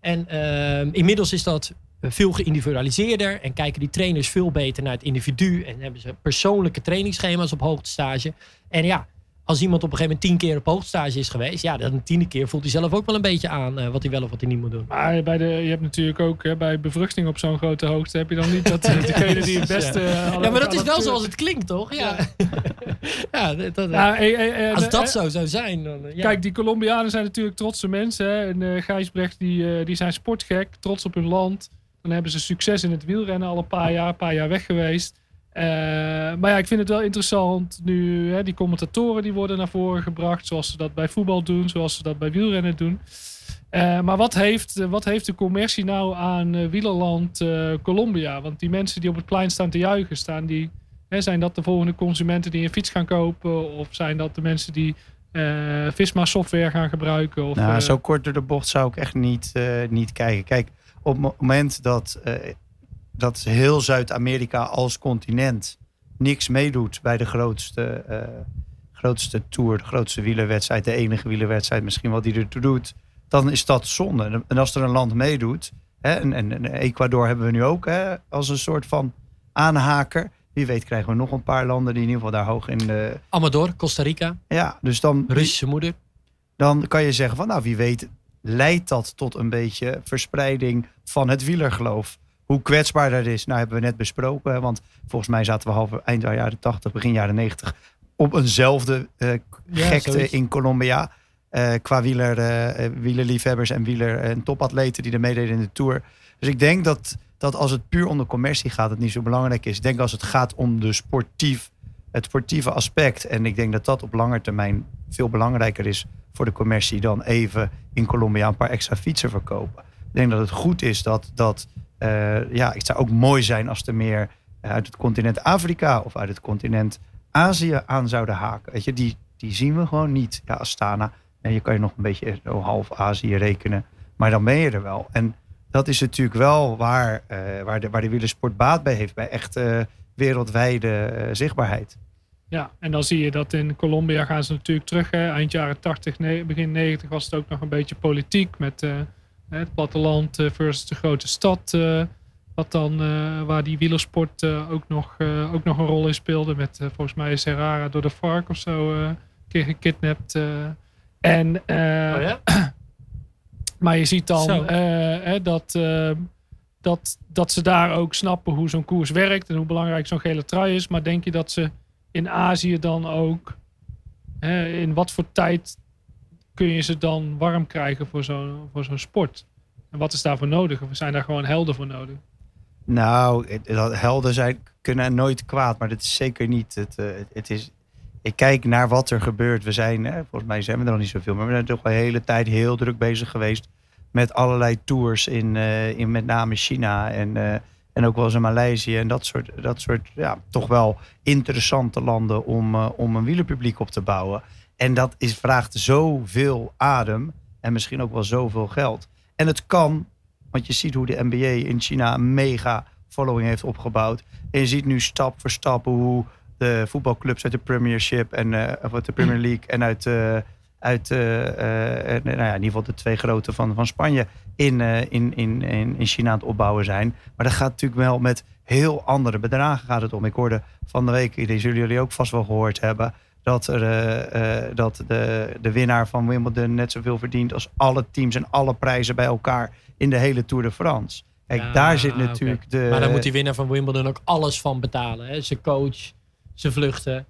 En ehm, inmiddels is dat veel geïndividualiseerder. En kijken die trainers veel beter naar het individu. En hebben ze persoonlijke trainingsschema's op hoogtestage. En ja, als iemand op een gegeven moment tien keer op hoogtestage is geweest. Ja, dan de tiende keer voelt hij zelf ook wel een beetje aan eh, wat hij wel of wat hij niet moet doen. Maar bij de, je hebt natuurlijk ook hè, bij bevruchting op zo'n grote hoogte... heb je dan niet dat eh, degene die het beste... eh, alle- Ja, maar dat is wel zoals het klinkt, toch? Ja, ja. dat, Ja, eh, eh, eh, als eh, dat zo zou zijn, dan... ja. Kijk, die Colombianen zijn natuurlijk trotse mensen. Hè? En eh Gijsbrecht, die, die zijn sportgek, trots op hun land. Dan hebben ze succes in het wielrennen al een paar jaar, een paar jaar weg geweest. Eh, maar ja, ik vind het wel interessant nu. Hè, die commentatoren die worden naar voren gebracht. Zoals ze dat bij voetbal doen, zoals ze dat bij wielrennen doen. Eh, maar wat heeft, wat heeft de commercie nou aan eh, wielerland Colombia? Want die mensen die op het plein staan te juichen, staan die, hè, zijn dat de volgende consumenten die een fiets gaan kopen? Of zijn dat de mensen die Visma software gaan gebruiken? Of, Nou, zo kort door de bocht zou ik echt niet, niet kijken. Kijk, op het moment dat, dat heel Zuid-Amerika als continent niks meedoet bij de grootste, eh, grootste tour, de grootste wielerwedstrijd, de enige wielerwedstrijd misschien wel die ertoe doet, dan is dat zonde. En als er een land meedoet, hè, en, en, en Ecuador hebben we nu ook hè, als een soort van aanhaker. Wie weet krijgen we nog een paar landen die in ieder geval daar hoog in de... Amador, Costa Rica, Ja, dus dan, Russische moeder. dan kan je zeggen van nou wie weet leidt dat tot een beetje verspreiding van het wielergeloof. Hoe kwetsbaar dat is, nou hebben we net besproken. Want volgens mij zaten we half eind jaren 80, begin jaren 90 op eenzelfde eh, gekte in Colombia. eh, qua wieler, eh, wielerliefhebbers en wieler en topatleten die er meededen in de Tour. Dus ik denk dat, dat als het puur om de commercie gaat, het niet zo belangrijk is. Ik denk als het gaat om de sportief, het sportieve aspect. En ik denk dat dat op lange termijn veel belangrijker is voor de commercie dan even in Colombia een paar extra fietsen verkopen. Ik denk dat het goed is dat, dat ja, het zou ook mooi zijn als er meer uit het continent Afrika of uit het continent Azië aan zouden haken. Weet je, die, die zien we gewoon niet. Ja, Astana, en je kan je nog een beetje zo half Azië rekenen, maar dan ben je er wel. En dat is natuurlijk wel waar, eh, waar, de, waar de wielersport baat bij heeft, bij echt eh, wereldwijde eh, zichtbaarheid. Ja, en dan zie je dat in Colombia gaan ze natuurlijk terug. Hè. Eind jaren 80, ne- begin 90 was het ook nog een beetje politiek met eh, het platteland eh, versus de grote stad. eh, wat dan, eh, waar die wielersport ook, nog, ook nog een rol in speelde. Met volgens mij is Herrera door de FARC of zo een keer gekidnapt. en, Oh ja? Maar je ziet dan dat, dat, dat ze daar ook snappen hoe zo'n koers werkt en hoe belangrijk zo'n gele trui is. Maar denk je dat ze in Azië dan ook, hè, in wat voor tijd kun je ze dan warm krijgen voor zo'n voor zo'n sport? En wat is daarvoor nodig? Of zijn daar gewoon helden voor nodig? Nou, helden zijn kunnen nooit kwaad, maar dat is zeker niet. Het, eh, het is, ik kijk naar wat er gebeurt. We zijn, volgens mij zijn we er nog niet zoveel, maar we zijn toch wel de hele tijd heel druk bezig geweest met allerlei tours in, eh, in met name China en, eh, en ook wel eens in Maleisië en dat soort, dat soort ja, toch wel interessante landen om, om een wielerpubliek op te bouwen. En dat is, vraagt zoveel adem En misschien ook wel zoveel geld. En het kan, want je ziet hoe de NBA in China een mega following heeft opgebouwd. En je ziet nu stap voor stap hoe de voetbalclubs uit de Premiership en uh, of de Premier League en uit, uh, uit uh, nou ja, in ieder geval de twee grote van, van Spanje in, in, in, in China aan het opbouwen zijn. Maar dat gaat natuurlijk wel met heel andere bedragen gaat het om. Ik hoorde van de week, die zullen jullie ook vast wel gehoord hebben, dat, er, dat de, de winnaar van Wimbledon net zoveel verdient als alle teams en alle prijzen bij elkaar in de hele Tour de France. Kijk, ja, daar zit natuurlijk okay. de. Maar dan moet die winnaar van Wimbledon ook alles van betalen. Hè? Zijn coach, zijn vluchten.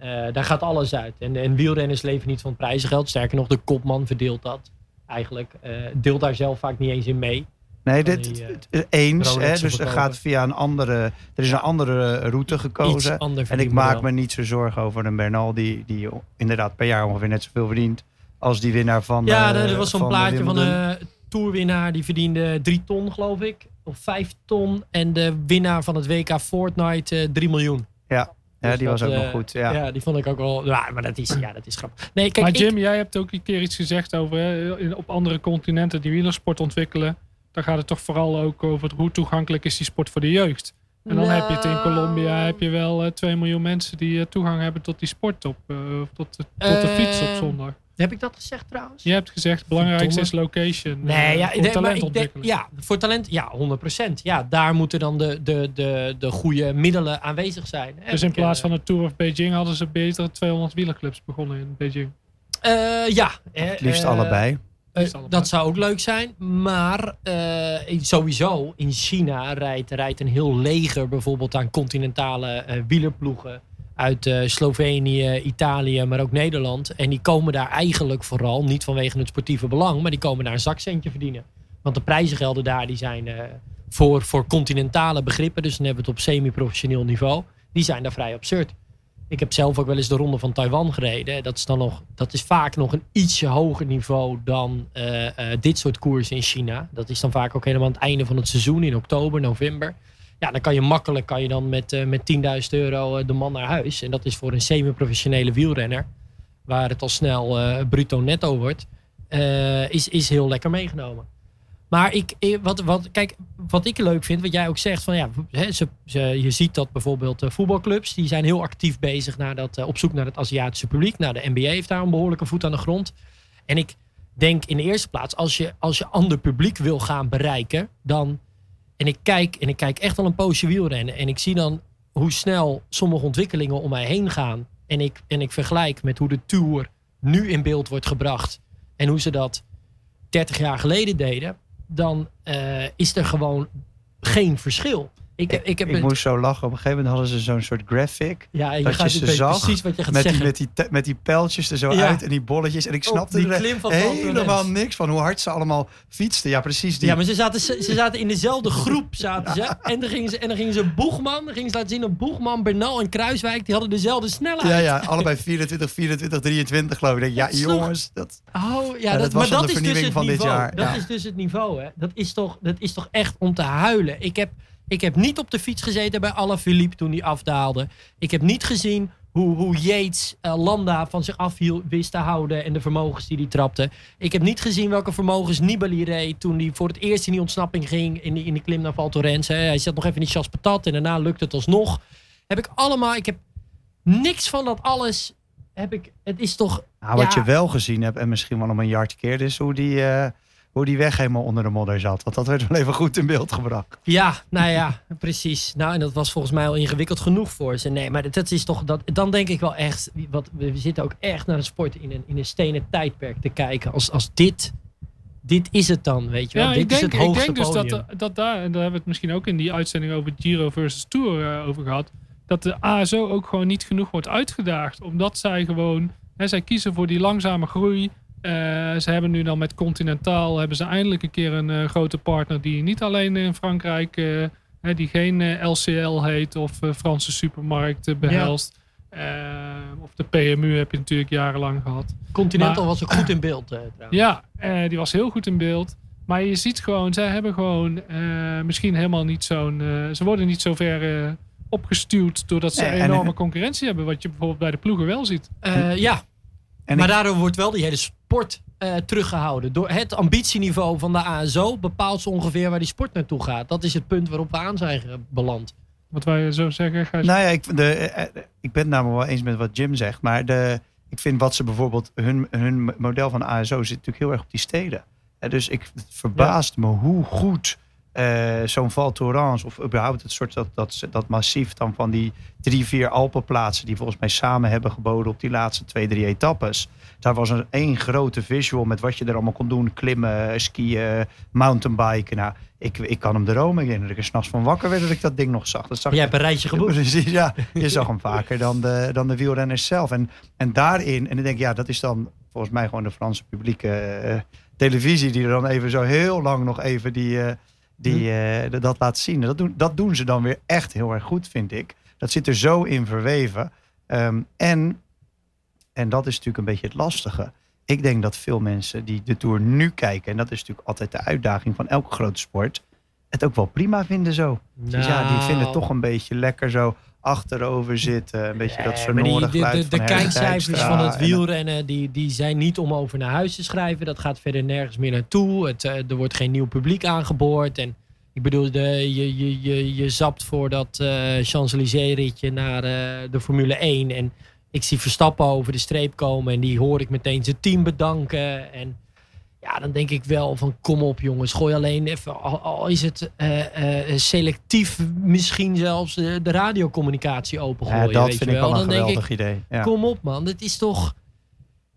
Uh, daar gaat alles uit. En, en wielrenners leven niet van prijzengeld. Sterker nog, de kopman verdeelt dat eigenlijk. Uh, deelt daar zelf vaak niet eens in mee. Nee, dit, die, uh, eens. Hè, dus er gaat via een andere. Er is een andere route gekozen. En ik maak me niet zo zorgen over een Bernal die, die inderdaad per jaar ongeveer net zoveel verdient. Als die winnaar van. Ja, er was zo'n plaatje van een tourwinnaar die verdiende 3 ton, geloof ik. Of 5 ton. En de winnaar van het WK Fortnite 3 miljoen. Ja, ja, die was ook nog goed. Ja. ja, die vond ik ook wel. Ja, maar dat is, ja, dat is grappig. Nee, kijk, maar Jim, jij hebt ook een keer iets gezegd over hè, op andere continenten die wielersport ontwikkelen. Daar gaat het toch vooral ook over hoe toegankelijk is die sport voor de jeugd. En dan heb je het in Nou. Colombia heb je wel uh, 2 miljoen mensen die uh, toegang hebben tot die sport op uh, tot, de, tot de fiets op zondag. Heb ik dat gezegd trouwens? Je hebt gezegd, het belangrijkste is location. Nee, ja, voor nee, talent maar ontwikkelen. denk, ja, voor talent, ja, 100%. Ja, daar moeten dan de, de, de, de goede middelen aanwezig zijn. Dus in plaats van de Tour of Beijing hadden ze beter 200 wielerclubs begonnen in Beijing. Uh, ja. Het liefst allebei. Uh, dat zou ook leuk zijn. Maar uh, sowieso in China rijdt, rijdt een heel leger bijvoorbeeld aan continentale wielerploegen uit uh, Slovenië, Italië, maar ook Nederland. En die komen daar eigenlijk vooral, niet vanwege het sportieve belang, maar die komen daar een zakcentje verdienen. Want de prijzengelden daar die zijn uh, voor, voor continentale begrippen, dus dan hebben we het op semi-professioneel niveau, die zijn daar vrij absurd. Ik heb zelf ook wel eens de ronde van Taiwan gereden. Dat is, dan nog, dat is vaak nog een ietsje hoger niveau dan uh, dit soort koersen in China. Dat is dan vaak ook helemaal aan het einde van het seizoen in oktober, november. Ja, dan kan je makkelijk kan je dan met, uh, met 10.000 euro de man naar huis. En dat is voor een semi-professionele wielrenner, waar het al snel bruto netto wordt, is, is heel lekker meegenomen. Maar ik, wat, wat, kijk, wat ik leuk vind, wat jij ook zegt, van ja, ze, je ziet dat bijvoorbeeld voetbalclubs, die zijn heel actief bezig naar dat, op zoek naar het Aziatische publiek. Nou, de NBA heeft daar een behoorlijke voet aan de grond. En ik denk in de eerste plaats, als je, als je ander publiek wil gaan bereiken, dan en ik kijk, en ik kijk echt al een poosje wielrennen. En ik zie dan hoe snel sommige ontwikkelingen om mij heen gaan. En ik, en ik vergelijk met hoe de Tour nu in beeld wordt gebracht. En hoe ze dat 30 jaar geleden deden. Dan uh, is er gewoon geen verschil. Ik, ik, heb ik moest zo lachen. Op een gegeven moment hadden ze zo'n soort graphic. Ja, je dat gaat je ze zag precies wat je gaat met zeggen. Die, met, die, met die pijltjes er zo Ja. uit en die bolletjes. En ik snapte die er helemaal niks van. Hoe hard ze allemaal fietsten. Ja, precies. Die, Ja, maar ze zaten, ze, ze zaten in dezelfde groep. Zaten ze. En, dan gingen ze, en dan gingen ze Boegman. Dan gingen ze laten zien dat Boegman, Bernal en Kruiswijk. die hadden dezelfde snelheid. ja, ja, allebei 24, 24, 23 geloof ik. Ja, jongens. Dat, Oh, ja, Ja, dat, dat was maar dat de is dus vernieuwing van dit niveau. jaar, Dat ja. is dus het niveau, hè. Dat is toch, dat is toch echt om te huilen. Ik heb, ik heb niet op de fiets gezeten bij Alaphilippe toen hij afdaalde. Ik heb niet gezien hoe, hoe Yates eh, Landa van zich af wist te houden en de vermogens die hij trapte. Ik heb niet gezien welke vermogens Nibali reed toen hij voor het eerst in die ontsnapping ging in die, in die klim naar Val Thorens. Hij zat nog even in die chasse patat en daarna lukte het alsnog. Heb ik allemaal, ik heb niks van dat alles. Heb ik, het is toch nou, wat Ja. je wel gezien hebt, en misschien wel een jaar keer, is hoe die, eh, hoe die weg helemaal onder de modder zat. Want dat werd wel even goed in beeld gebracht. Ja, nou ja, precies. Nou, en dat was volgens mij al ingewikkeld genoeg voor ze. Nee, maar dat, dat is toch. Dat, dan denk ik wel echt. Wat, we zitten ook echt naar de sport in een, in een stenen tijdperk te kijken. Als, als dit. Dit is het dan, weet je wel. Ja, dit ik denk, is het ik denk dus dat, dat daar, en daar hebben we het misschien ook in die uitzending over Giro versus Tour eh, over gehad, dat de ASO ook gewoon niet genoeg wordt uitgedaagd. Omdat zij gewoon, hè, zij kiezen voor die langzame groei. Eh, ze hebben nu dan met Continental, hebben ze eindelijk een keer een eh, grote partner die niet alleen in Frankrijk, eh, hè, die geen LCL heet of eh, Franse supermarkt eh, behelst. Eh, of de PMU heb je natuurlijk jarenlang gehad. Continental maar- was ook goed in beeld, eh, trouwens. Ja, eh, die was heel goed in beeld. Maar je ziet gewoon, zij hebben gewoon eh, misschien helemaal niet zo'n. eh, ze worden niet zo ver opgestuurd doordat ze Nee, en- enorme concurrentie hebben. Wat je bijvoorbeeld bij de ploegen wel ziet. Eh, ja, En maar ik- daardoor wordt wel die hele sport eh, teruggehouden. Door het ambitieniveau van de ASO bepaalt zo ongeveer waar die sport naartoe gaat. Dat is het punt waarop we aan zijn beland. Wat wij zo zeggen, Gijs? Nou ja, ik, de, eh, eh, ik ben het namelijk wel eens met wat Jim zegt. Maar de, ik vind wat ze bijvoorbeeld, hun, hun model van ASO zit natuurlijk heel erg op die steden. Dus ik, het verbaast me hoe goed eh, zo'n Val Thorens of überhaupt het soort dat, dat, dat massief dan van die drie, vier Alpenplaatsen die volgens mij samen hebben geboden op die laatste twee, drie etappes. Daar was een één grote visual met wat je er allemaal kon doen. Klimmen, skiën, mountainbiken. Nou, ik, ik kan hem dromen. Ik denk dat ik er s'nachts van wakker werd dat ik dat ding nog zag. Dat zag Jij hebt een rijtje geboekt. Precies, ja. Je zag hem vaker dan de, dan de wielrenners zelf. En, en daarin, en ik denk, ja, dat is dan volgens mij gewoon de Franse publieke eh, televisie... die er dan even zo heel lang nog even die, eh, die, eh, dat laat zien. Dat doen, dat doen ze dan weer echt heel erg goed, vind ik. Dat zit er zo in verweven. Ehm, en, en dat is natuurlijk een beetje het lastige. Ik denk dat veel mensen die de Tour nu kijken... en dat is natuurlijk altijd de uitdaging van elke grote sport... het ook wel prima vinden zo. Dus ja, die vinden het toch een beetje lekker zo achterover zitten. Een beetje dat Nee, sonore maar die- de, de, de Herman kijkcijfers van het en- wielrennen die, die zijn niet om over naar huis te schrijven. Dat gaat verder nergens meer naartoe. Het, eh, er wordt geen nieuw publiek aangeboord. En ik bedoel, de, je, je, je, je zapt voor dat eh Champs-Élysées-ritje naar eh, de Formule 1. En ik zie Verstappen over de streep komen. En die hoor ik meteen zijn team bedanken. En ja, dan denk ik wel van kom op jongens. Gooi alleen even, al, al is het eh, eh, selectief misschien zelfs de, de radiocommunicatie opengooien. Ja, dat weet vind je ik wel. een ik, geweldig idee. Ja. Kom op man, dit is toch...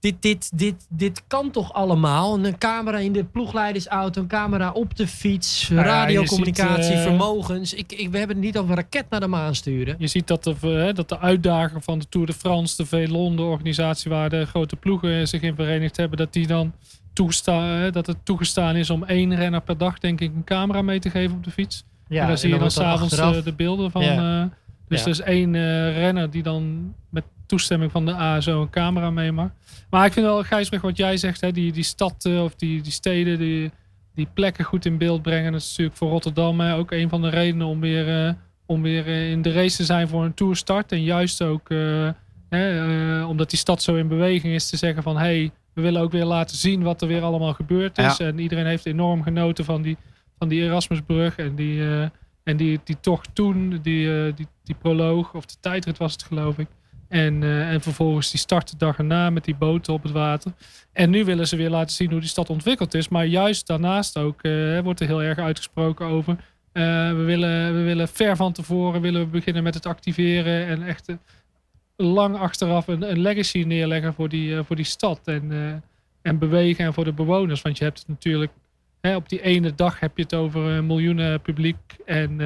Dit, dit, dit, dit kan toch allemaal? Een camera in de ploegleidersauto, een camera op de fiets, Nou ja, radiocommunicatie, je ziet, eh, vermogens. Ik, ik, we hebben het niet over een raket naar de maan sturen. Je ziet dat de, eh, dat de uitdager van de Tour de France, de VLON, de organisatie waar de grote ploegen zich in verenigd hebben, dat die dan toestaan, dat het toegestaan is om één renner per dag, denk ik, een camera mee te geven op de fiets. Ja, en daar zie je dan wordt dat s'avonds achteraf- eh, de beelden van. Ja. dus Ja. er is één renner die dan met toestemming van de ASO een camera mee mag. Maar ik vind wel, Gijsbrecht, wat jij zegt, hè, die, die stad eh, of die, die steden, die, die plekken goed in beeld brengen. Dat is natuurlijk voor Rotterdam hè, ook een van de redenen om weer, eh, om weer eh, in de race te zijn voor een tourstart. En juist ook hè, omdat die stad zo in beweging is, te zeggen van hé, hey, we willen ook weer laten zien wat er weer allemaal gebeurd is. En iedereen heeft enorm genoten van die, van die Erasmusbrug en die, eh, en die, die tocht toen, die, die, die proloog, of de tijdrit was het geloof ik. En, eh, en vervolgens die start de dag erna met die boten op het water. En nu willen ze weer laten zien hoe die stad ontwikkeld is. Maar juist daarnaast ook eh, wordt er heel erg uitgesproken over. eh, we, willen, we willen ver van tevoren willen we beginnen met het activeren. En echt lang achteraf een, een legacy neerleggen voor die, voor die stad. En, en bewegen en voor de bewoners. Want je hebt het natuurlijk hè, op die ene dag heb je het over miljoenen publiek. En,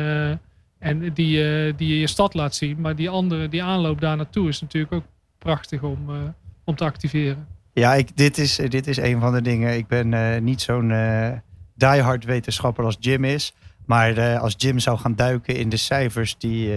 en die, eh, die je stad laat zien. Maar die andere, die aanloop daar naartoe is natuurlijk ook prachtig om, eh, om te activeren. Ja, ik, dit, is, eh, dit is een van de dingen. Ik ben niet zo'n eh diehard wetenschapper als Jim is. Maar als Jim zou gaan duiken in de cijfers die,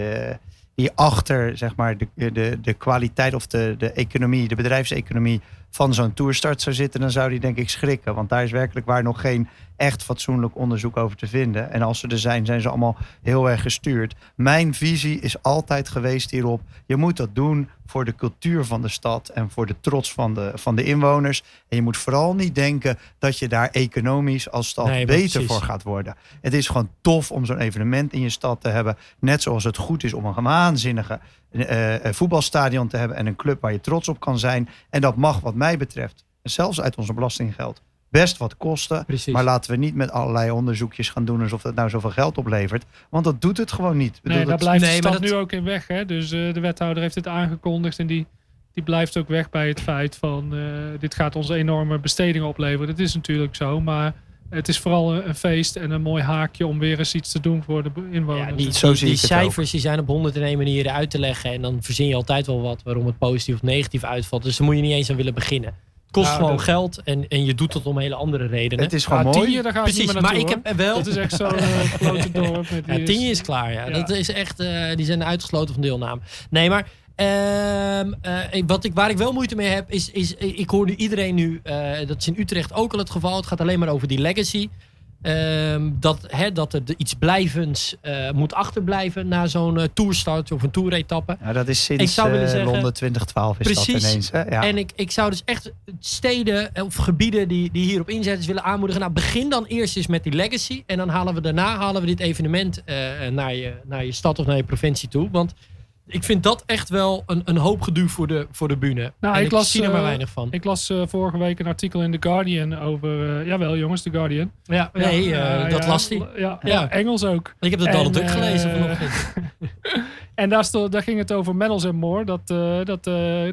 die achter zeg maar, de, de, de kwaliteit of de, de economie, de bedrijfseconomie van zo'n toerstart zou zitten, dan zou die denk ik schrikken. Want daar is werkelijk waar nog geen echt fatsoenlijk onderzoek over te vinden. En als ze er zijn, zijn ze allemaal heel erg gestuurd. Mijn visie is altijd geweest hierop. Je moet dat doen voor de cultuur van de stad en voor de trots van de, van de inwoners. En je moet vooral niet denken dat je daar economisch als stad Nee, beter precies. voor gaat worden. Het is gewoon tof om zo'n evenement in je stad te hebben. Net zoals het goed is om een waanzinnige eh, eh, voetbalstadion te hebben en een club waar je trots op kan zijn. En dat mag wat mij betreft, zelfs uit onze belastinggeld, best wat kosten. Precies. Maar laten we niet met allerlei onderzoekjes gaan doen alsof dat nou zoveel geld oplevert. Want dat doet het gewoon niet. Ik bedoel, Nee, daar dat- blijft nee, de maar stad dat- nu ook in weg. Hè? Dus eh, de wethouder heeft het aangekondigd en die, die blijft ook weg bij het feit van eh, dit gaat ons enorme bestedingen opleveren. Dat is natuurlijk zo, maar het is vooral een, een feest en een mooi haakje om weer eens iets te doen voor de inwoners. Ja, die, Zo die, zie die ik het cijfers die zijn op 101 manieren uit te leggen. En dan verzin je altijd wel wat waarom het positief of negatief uitvalt. Dus daar moet je niet eens aan willen beginnen. Het kost Nou, gewoon dat- geld en, en je doet het om hele andere redenen. het is gewoon mooi. Tienje, daar ga ik niet Precies, meer maar ik hoor. heb wel... Dat is echt zo'n uh, grote dorp. Met Ja, Tienje is klaar, ja. Ja. Dat is echt, eh, die zijn uitgesloten van deelname. Nee, maar ehm, eh, wat ik, waar ik wel moeite mee heb, is, is ik hoor nu iedereen nu, eh, dat is in Utrecht ook al het geval, het gaat alleen maar over die legacy. Ehm, dat, hè, dat er iets blijvends eh, moet achterblijven na zo'n toerstart of een toeretappe. Ja, dat is sinds zeggen- Londen 2012 is Precies. dat ineens. Hè? Ja. En ik, ik zou dus echt steden of gebieden die, die hierop inzetten willen aanmoedigen. Nou, begin dan eerst eens met die legacy. En dan halen we daarna halen we dit evenement naar, je, naar je stad of naar je provincie toe. Want ik vind dat echt wel een, een hoop gedoe voor de, voor de bühne. Nou, ik ik, las, zie er maar eh, weinig van. Ik las eh, vorige week een artikel in The Guardian over... eh, jawel jongens, The Guardian. ja, nee, Ja, dat las hij. Ja. Engels ook. Ik heb dat en, Donald Duck gelezen vanochtend. En daar, stond, daar ging het over medals and more. Dat, dat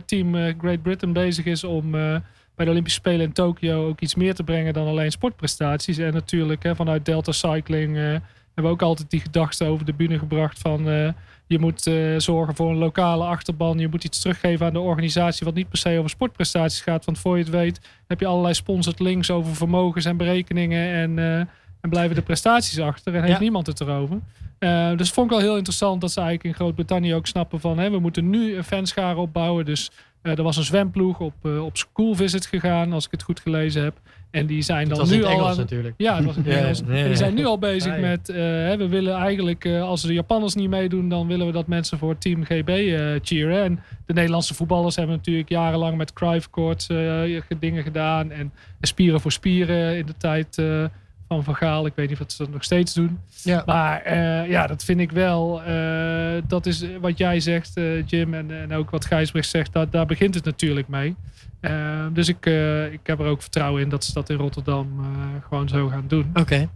team Great Britain bezig is om bij de Olympische Spelen in Tokio ook iets meer te brengen dan alleen sportprestaties. En natuurlijk hè, vanuit Delta Cycling hebben we ook altijd die gedachte over de bühne gebracht van je moet eh, zorgen voor een lokale achterban. Je moet iets teruggeven aan de organisatie wat niet per se over sportprestaties gaat. Want voor je het weet heb je allerlei sponsored links over vermogens en berekeningen en, eh, en blijven de prestaties achter en heeft Ja. niemand het erover. Eh, dus vond ik wel heel interessant dat ze eigenlijk in Groot-Brittannië ook snappen van hè, we moeten nu een fanschare opbouwen. Dus er was een zwemploeg op, op school visit gegaan, als ik het goed gelezen heb. En die zijn Dat dan nu het al Engels aan, natuurlijk. ja, het was in het Ja, Engels. ja, ja. En die zijn nu al bezig ja. met, eh, hè, we willen eigenlijk, eh, als de Japanners niet meedoen, dan willen we dat mensen voor Team GB eh cheeren. En de Nederlandse voetballers hebben natuurlijk jarenlang met Cruyff Court eh, dingen gedaan. En spieren voor spieren in de tijd eh, van Van Gaal. Ik weet niet of ze dat nog steeds doen. Ja. Maar eh, ja, dat vind ik wel. eh, dat is wat jij zegt, eh, Jim, en, en ook wat Gijsbrecht zegt. Dat, daar begint het natuurlijk mee. Eh, dus ik, eh, ik heb er ook vertrouwen in dat ze dat in Rotterdam eh, gewoon zo gaan doen. Oké.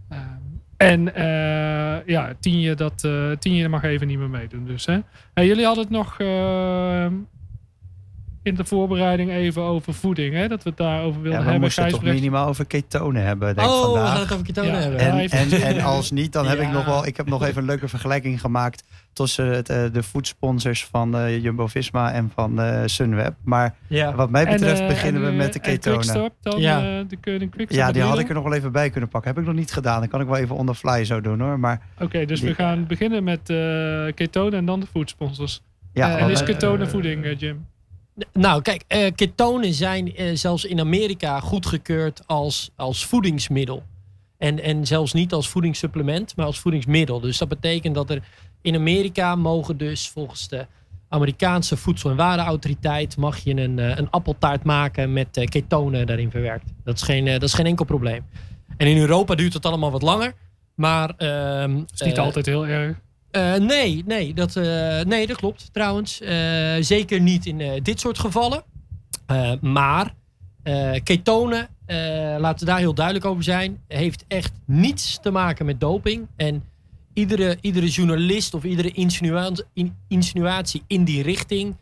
En ja, Tienje, dat, Tienje mag even niet meer meedoen. Dus, hè. Jullie hadden het nog in de voorbereiding even over voeding. Hè? Dat we het daarover wilden Ja, we hebben. moesten het toch minimaal over ketonen hebben, denk ik Oh, we vandaag. gaan het over ketonen Ja. hebben. En, en, als niet, dan heb ik nog wel. Ik heb nog even een leuke vergelijking gemaakt tussen het, eh, de foodsponsors van eh, Jumbo Visma en van eh, Sunweb. Maar Ja. wat mij En, betreft beginnen en, we met de en ketonen. Quickstop dan, Ja. de Quickstop. Ja, die had ik er nog wel even bij kunnen pakken. Heb ik nog niet gedaan. Dan kan ik wel even on the fly zo doen hoor. Oké, dus we gaan beginnen met eh ketonen en dan de foodsponsors. ja, Eh, en is ketonen voeding, eh, Jim? Nou, kijk, eh, ketonen zijn eh, zelfs in Amerika goedgekeurd als, als voedingsmiddel. En, en zelfs niet als voedingssupplement, maar als voedingsmiddel. Dus dat betekent dat er in Amerika mogen dus volgens de Amerikaanse Voedsel- en Warenautoriteit... mag je een, eh, een appeltaart maken met ketonen daarin verwerkt. Dat is, geen, dat is geen enkel probleem. En in Europa duurt het allemaal wat langer. Maar ehm, Dat is niet altijd heel erg. Eh, nee, nee dat, eh, nee, dat klopt trouwens. Eh, zeker niet in eh, dit soort gevallen. Eh, maar eh, ketonen, eh, laten we daar heel duidelijk over zijn, heeft echt niets te maken met doping. En iedere, iedere journalist of iedere insinua- in- insinuatie in die richting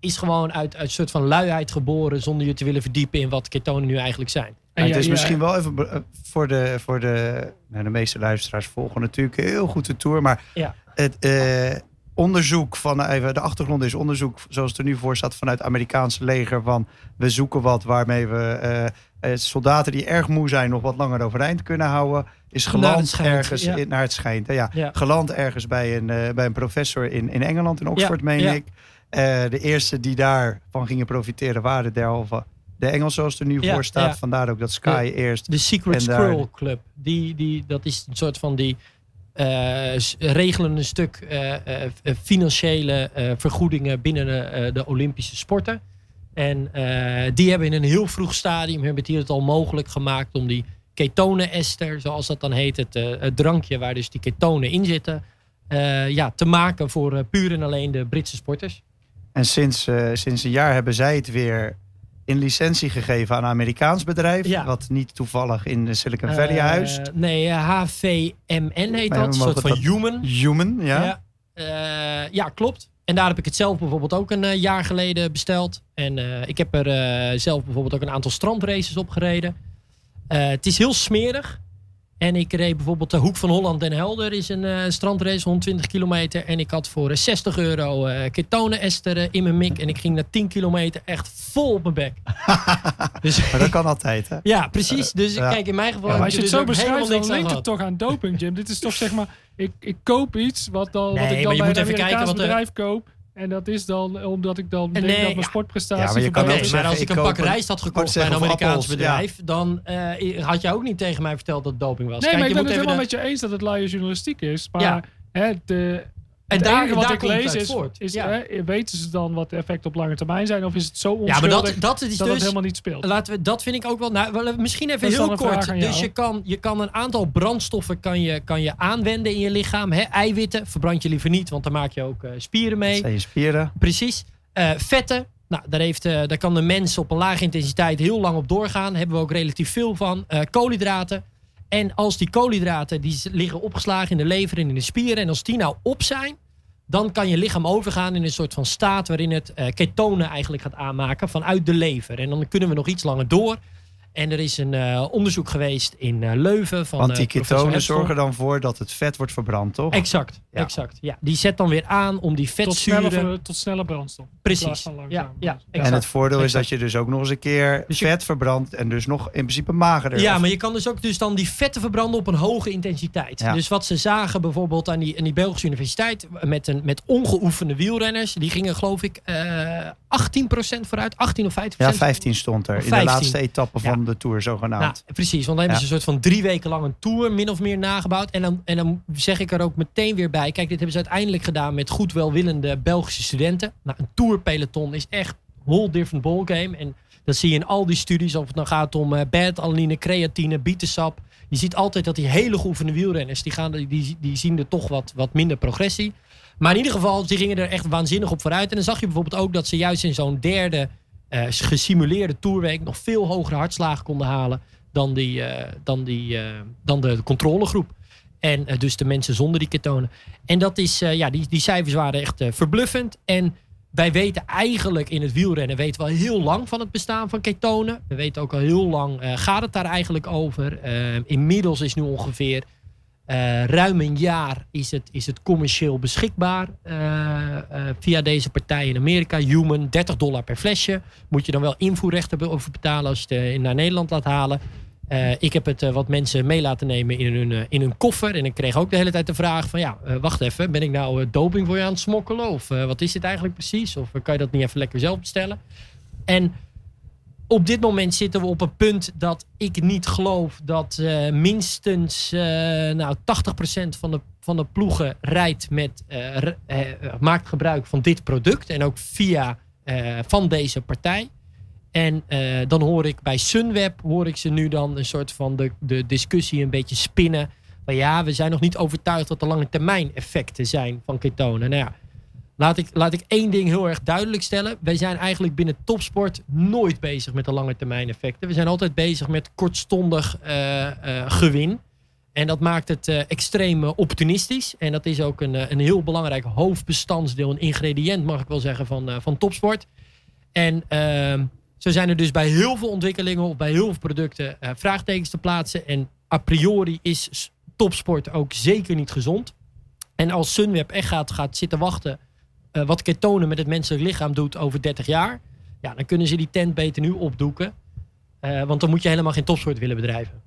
is gewoon uit, uit een soort van luiheid geboren zonder je te willen verdiepen in wat ketonen nu eigenlijk zijn. En Maar ja, het is misschien wel even voor de, voor de, nou, de meeste luisteraars volgen natuurlijk heel goed de tour. Maar Ja. Het eh, onderzoek van even de achtergrond is onderzoek zoals het er nu voor staat vanuit het Amerikaanse leger van we zoeken wat waarmee we eh, eh, soldaten die erg moe zijn nog wat langer overeind kunnen houden. Is geland schijnt, ergens ja. in, naar het schijnt. hè, Ja, Ja. geland ergens bij een, eh, bij een professor in, in Engeland, in Oxford, meen ik. Eh, de eerste die daarvan gingen profiteren waren derhalve de Engelsen zoals het er nu Ja, voor staat. ja. Vandaar ook dat Sky eerst De Secret Squirrel Club. Die, die, dat is een soort van die eh, regelen een stuk eh, eh, eh, financiële eh, vergoedingen binnen de, eh, de Olympische sporten. En eh, die hebben in een heel vroeg stadium hebben hier het al mogelijk gemaakt om die ketonen-ester, zoals dat dan heet, het, eh, drankje waar dus die ketonen in zitten, eh, ja, te maken voor eh, puur en alleen de Britse sporters. En sinds, eh, sinds een jaar hebben zij het weer in licentie gegeven aan een Amerikaans bedrijf. Ja. Wat niet toevallig in de Silicon Valley huist. Eh, nee, eh, HVMN heet Maar we dat. Een soort van human. Human, ja. Ja. Eh, ja, klopt. En daar heb ik het zelf bijvoorbeeld ook een eh, jaar geleden besteld. En eh, ik heb er eh, zelf bijvoorbeeld ook een aantal strandraces op gereden. Eh, het is heel smerig. En ik reed bijvoorbeeld de Hoek van Holland Den Helder is een eh, strandrace, 120 kilometer. En ik had voor eh, 60 euro eh ketonen-ester eh, in mijn mik. En ik ging na 10 kilometer echt vol op mijn bek. dus, Maar dat kan altijd, hè? ja, precies. Dus ja. kijk, in mijn geval Ja, als je ik het zo dus ook beschrijft, dan linkt het toch aan doping, Jim. Dit is toch zeg maar, ik, ik koop iets wat, dan, wat ik dan je bij moet een even kijken Amerikaans wat er- bedrijf koop. En dat is dan omdat ik dan En denk nee, dat mijn ja. sportprestatie... Ja, maar je kan maar als ik ik een pak rijst had gekocht bij een Amerikaans appels, bedrijf, dan eh, had jij ook niet tegen mij verteld dat het doping was. Nee, Kijk, maar je ik ben moet het even helemaal de- met je eens dat het luie journalistiek is. Maar Ja. hè, de, En het daar, enige wat daar ik lees is, voort. is ja. hè, weten ze dan wat de effecten op lange termijn zijn? Of is het zo ja, onschuldig maar dat, dat, dat is het dus... helemaal niet speelt? Laten we, dat vind ik ook wel. Nou, misschien even Dat heel kort. Dus je kan, je kan een aantal brandstoffen kan je, kan je aanwenden in je lichaam. Hè? Eiwitten verbrand je liever niet, want dan maak je ook eh, spieren Dat mee. zijn je spieren. Precies. Eh, vetten. Nou, daar, heeft, eh, daar kan de mens op een lage intensiteit heel lang op doorgaan. Daar hebben we ook relatief veel van. Eh, koolhydraten. En als die koolhydraten die liggen opgeslagen in de lever en in de spieren. En als die nou op zijn, dan kan je lichaam overgaan in een soort van staat waarin het eh, ketonen eigenlijk gaat aanmaken vanuit de lever. En dan kunnen we nog iets langer door. En er is een eh, onderzoek geweest in eh, Leuven van Want die eh, professor ketonen zorgen dan voor dat het vet wordt verbrand, toch? Exact, Ja. exact. Ja, die zet dan weer aan om die tot, sneller, vetzuren... tot sneller brandstof. In plaats Precies. Ja, ja, en exact. het voordeel is dat je dus ook nog eens een keer Dus je- vet verbrandt en dus nog in principe magerder. Ja, Of- maar je kan dus ook dus dan die vetten verbranden op een hoge intensiteit. Ja. Dus wat ze zagen bijvoorbeeld aan die, aan die Belgische universiteit met, een, met ongeoefende wielrenners, die gingen geloof ik eh 18% vooruit, 18 of 15%. Ja, 15 stond er. In de 15. laatste etappe van de Tour zogenaamd. Nou, precies, want dan hebben ze een soort van drie weken lang een tour min of meer nagebouwd. En dan, en dan zeg ik er ook meteen weer bij. Kijk, dit hebben ze uiteindelijk gedaan met goed welwillende Belgische studenten. Nou, een tourpeloton is echt een whole different ballgame. En dat zie je in al die studies, of het nou gaat om eh beta-alanine, creatine, bietensap. Je ziet altijd dat die hele geoefende wielrenners, die, gaan, die, die zien er toch wat, wat minder progressie. Maar in ieder geval, die gingen er echt waanzinnig op vooruit. En dan zag je bijvoorbeeld ook dat ze juist in zo'n derde eh, gesimuleerde tourweek nog veel hogere hartslagen konden halen dan, die, eh, dan, die, eh, dan de controlegroep. En dus de mensen zonder die ketonen. En dat is, ja, die, die cijfers waren echt verbluffend. En wij weten eigenlijk in het wielrennen weten we al heel lang van het bestaan van ketonen. We weten ook al heel lang, gaat het daar eigenlijk over? Inmiddels is nu ongeveer eh, ruim een jaar is het, is het commercieel beschikbaar eh, eh, via deze partij in Amerika. Human, 30 dollar per flesje. Moet je dan wel invoerrechten over betalen als je het naar Nederland laat halen. Ik heb het wat mensen mee laten nemen in hun, in hun koffer. En ik kreeg ook de hele tijd de vraag van... ja, wacht even, ben ik nou doping voor je aan het smokkelen? Of wat is dit eigenlijk precies? Of kan je dat niet even lekker zelf bestellen? En op dit moment zitten we op een punt dat ik niet geloof... dat eh, minstens eh nou, 80% van de, van de ploegen rijdt met... eh, maakt gebruik van dit product. En ook via van deze partij. En dan hoor ik bij Sunweb, hoor ik ze nu dan een soort van de, de discussie een beetje spinnen. Maar ja, we zijn nog niet overtuigd dat er lange termijn effecten zijn van ketonen. Nou ja, laat ik, laat ik één ding heel erg duidelijk stellen. Wij zijn eigenlijk binnen topsport nooit bezig met de lange termijn effecten. We zijn altijd bezig met kortstondig eh, eh, gewin. En dat maakt het eh, extreem opportunistisch. En dat is ook een, een heel belangrijk hoofdbestandsdeel, een ingrediënt mag ik wel zeggen, van, van topsport. En ehm, zo zijn er dus bij heel veel ontwikkelingen of bij heel veel producten vraagtekens te plaatsen. En a priori is topsport ook zeker niet gezond. En als Sunweb echt gaat, gaat zitten wachten eh, wat ketonen met het menselijk lichaam doet over 30 jaar. Ja, dan kunnen ze die tent beter nu opdoeken. Eh, want dan moet je helemaal geen topsport willen bedrijven.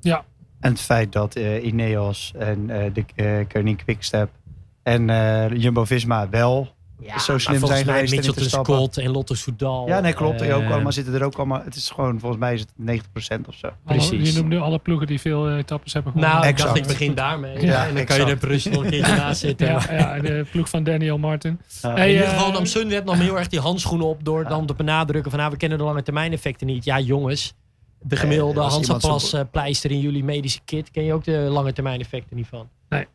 Ja, En het feit dat eh, Ineos en eh, de uh, Koning Quickstep en eh, Jumbo-Visma wel Ja, zo slim zijn mij geweest stappen. Scott en Lotto Soudal. Ja, nee, klopt. eh, ook allemaal zitten er ook allemaal. Het is gewoon, volgens mij is het 90% of zo. Precies. Alle- je noemt nu alle ploegen die veel eh, etappes hebben gewonnen. Nou, ik Exact. dacht ik begin daarmee. Ja, Ja, en dan kan je er. Brussel nog een keertje naast zitten. Ja, ja, de ploeg van Daniel Martin. Ja. Hey, in ieder eh, geval nam Sunweb nog heel erg die handschoenen op door dan te benadrukken van nou, we kennen de lange termijn effecten niet. Ja jongens, de gemiddelde zo- eh, pleister in jullie medische kit ken je ook de lange termijn effecten niet van. Nee.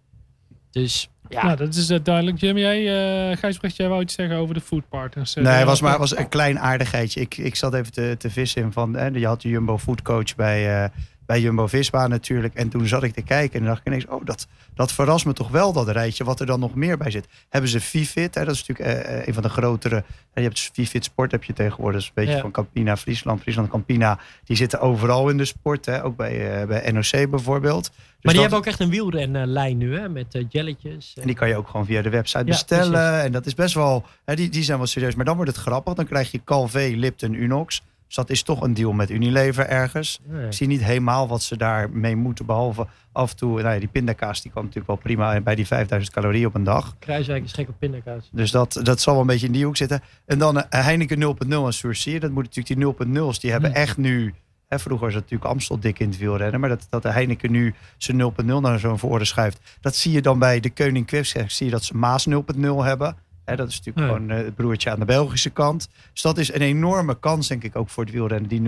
Dus ja, Nou, dat is eh, duidelijk. Jim, jij, eh Gijsbrecht, jij wou iets zeggen over de food partners. eh, Nee, het was maar was een klein aardigheidje. Ik, ik zat even te, te vissen in van. Hè, je had de Jumbo Food Coach bij, eh, bij Jumbo Visma natuurlijk. En toen zat ik te kijken en dacht ik ineens: oh, dat, dat verrast me toch wel, dat rijtje. Wat er dan nog meer bij zit. Hebben ze Vivit? Hè, dat is natuurlijk eh, eh, een van de grotere. je hebt dus Vivit Sport heb je tegenwoordig. Is een beetje Ja. van Campina, Friesland. Friesland, Campina. Die zitten overal in de sport. Hè, ook bij, eh, bij NOC bijvoorbeeld. Dus maar die dat- hebben ook echt een wielrenlijn nu hè, met eh, jelletjes. En die kan je ook gewoon via de website Ja, bestellen. En dat is best wel, hè, die, die zijn wel serieus. Maar dan wordt het grappig. Dan krijg je Calvé, Lipton, Unox. Dus dat is toch een deal met Unilever ergens. Nee. Ik zie niet helemaal wat ze daarmee moeten. Behalve af en toe, nou ja, die pindakaas die kwam natuurlijk wel prima bij die 5000 calorieën op een dag. Kruiswijk is gek op pindakaas. Dus dat, dat zal wel een beetje in die hoek zitten. En dan eh, Heineken 0.0 en Sourcier. Dat moet natuurlijk die 0.0's. Die hebben Hm. echt nu... Hè, vroeger was het natuurlijk Amstel dik in het wielrennen. Maar dat, dat de Heineken nu zijn 0.0 naar zo'n voren schuift. Dat zie je dan bij de Koning Quickstep. Zie je dat ze Maas 0.0 hebben. Dat is natuurlijk Ja. gewoon eh, het broertje aan de Belgische kant. Dus dat is een enorme kans denk ik ook voor het wielrennen. Die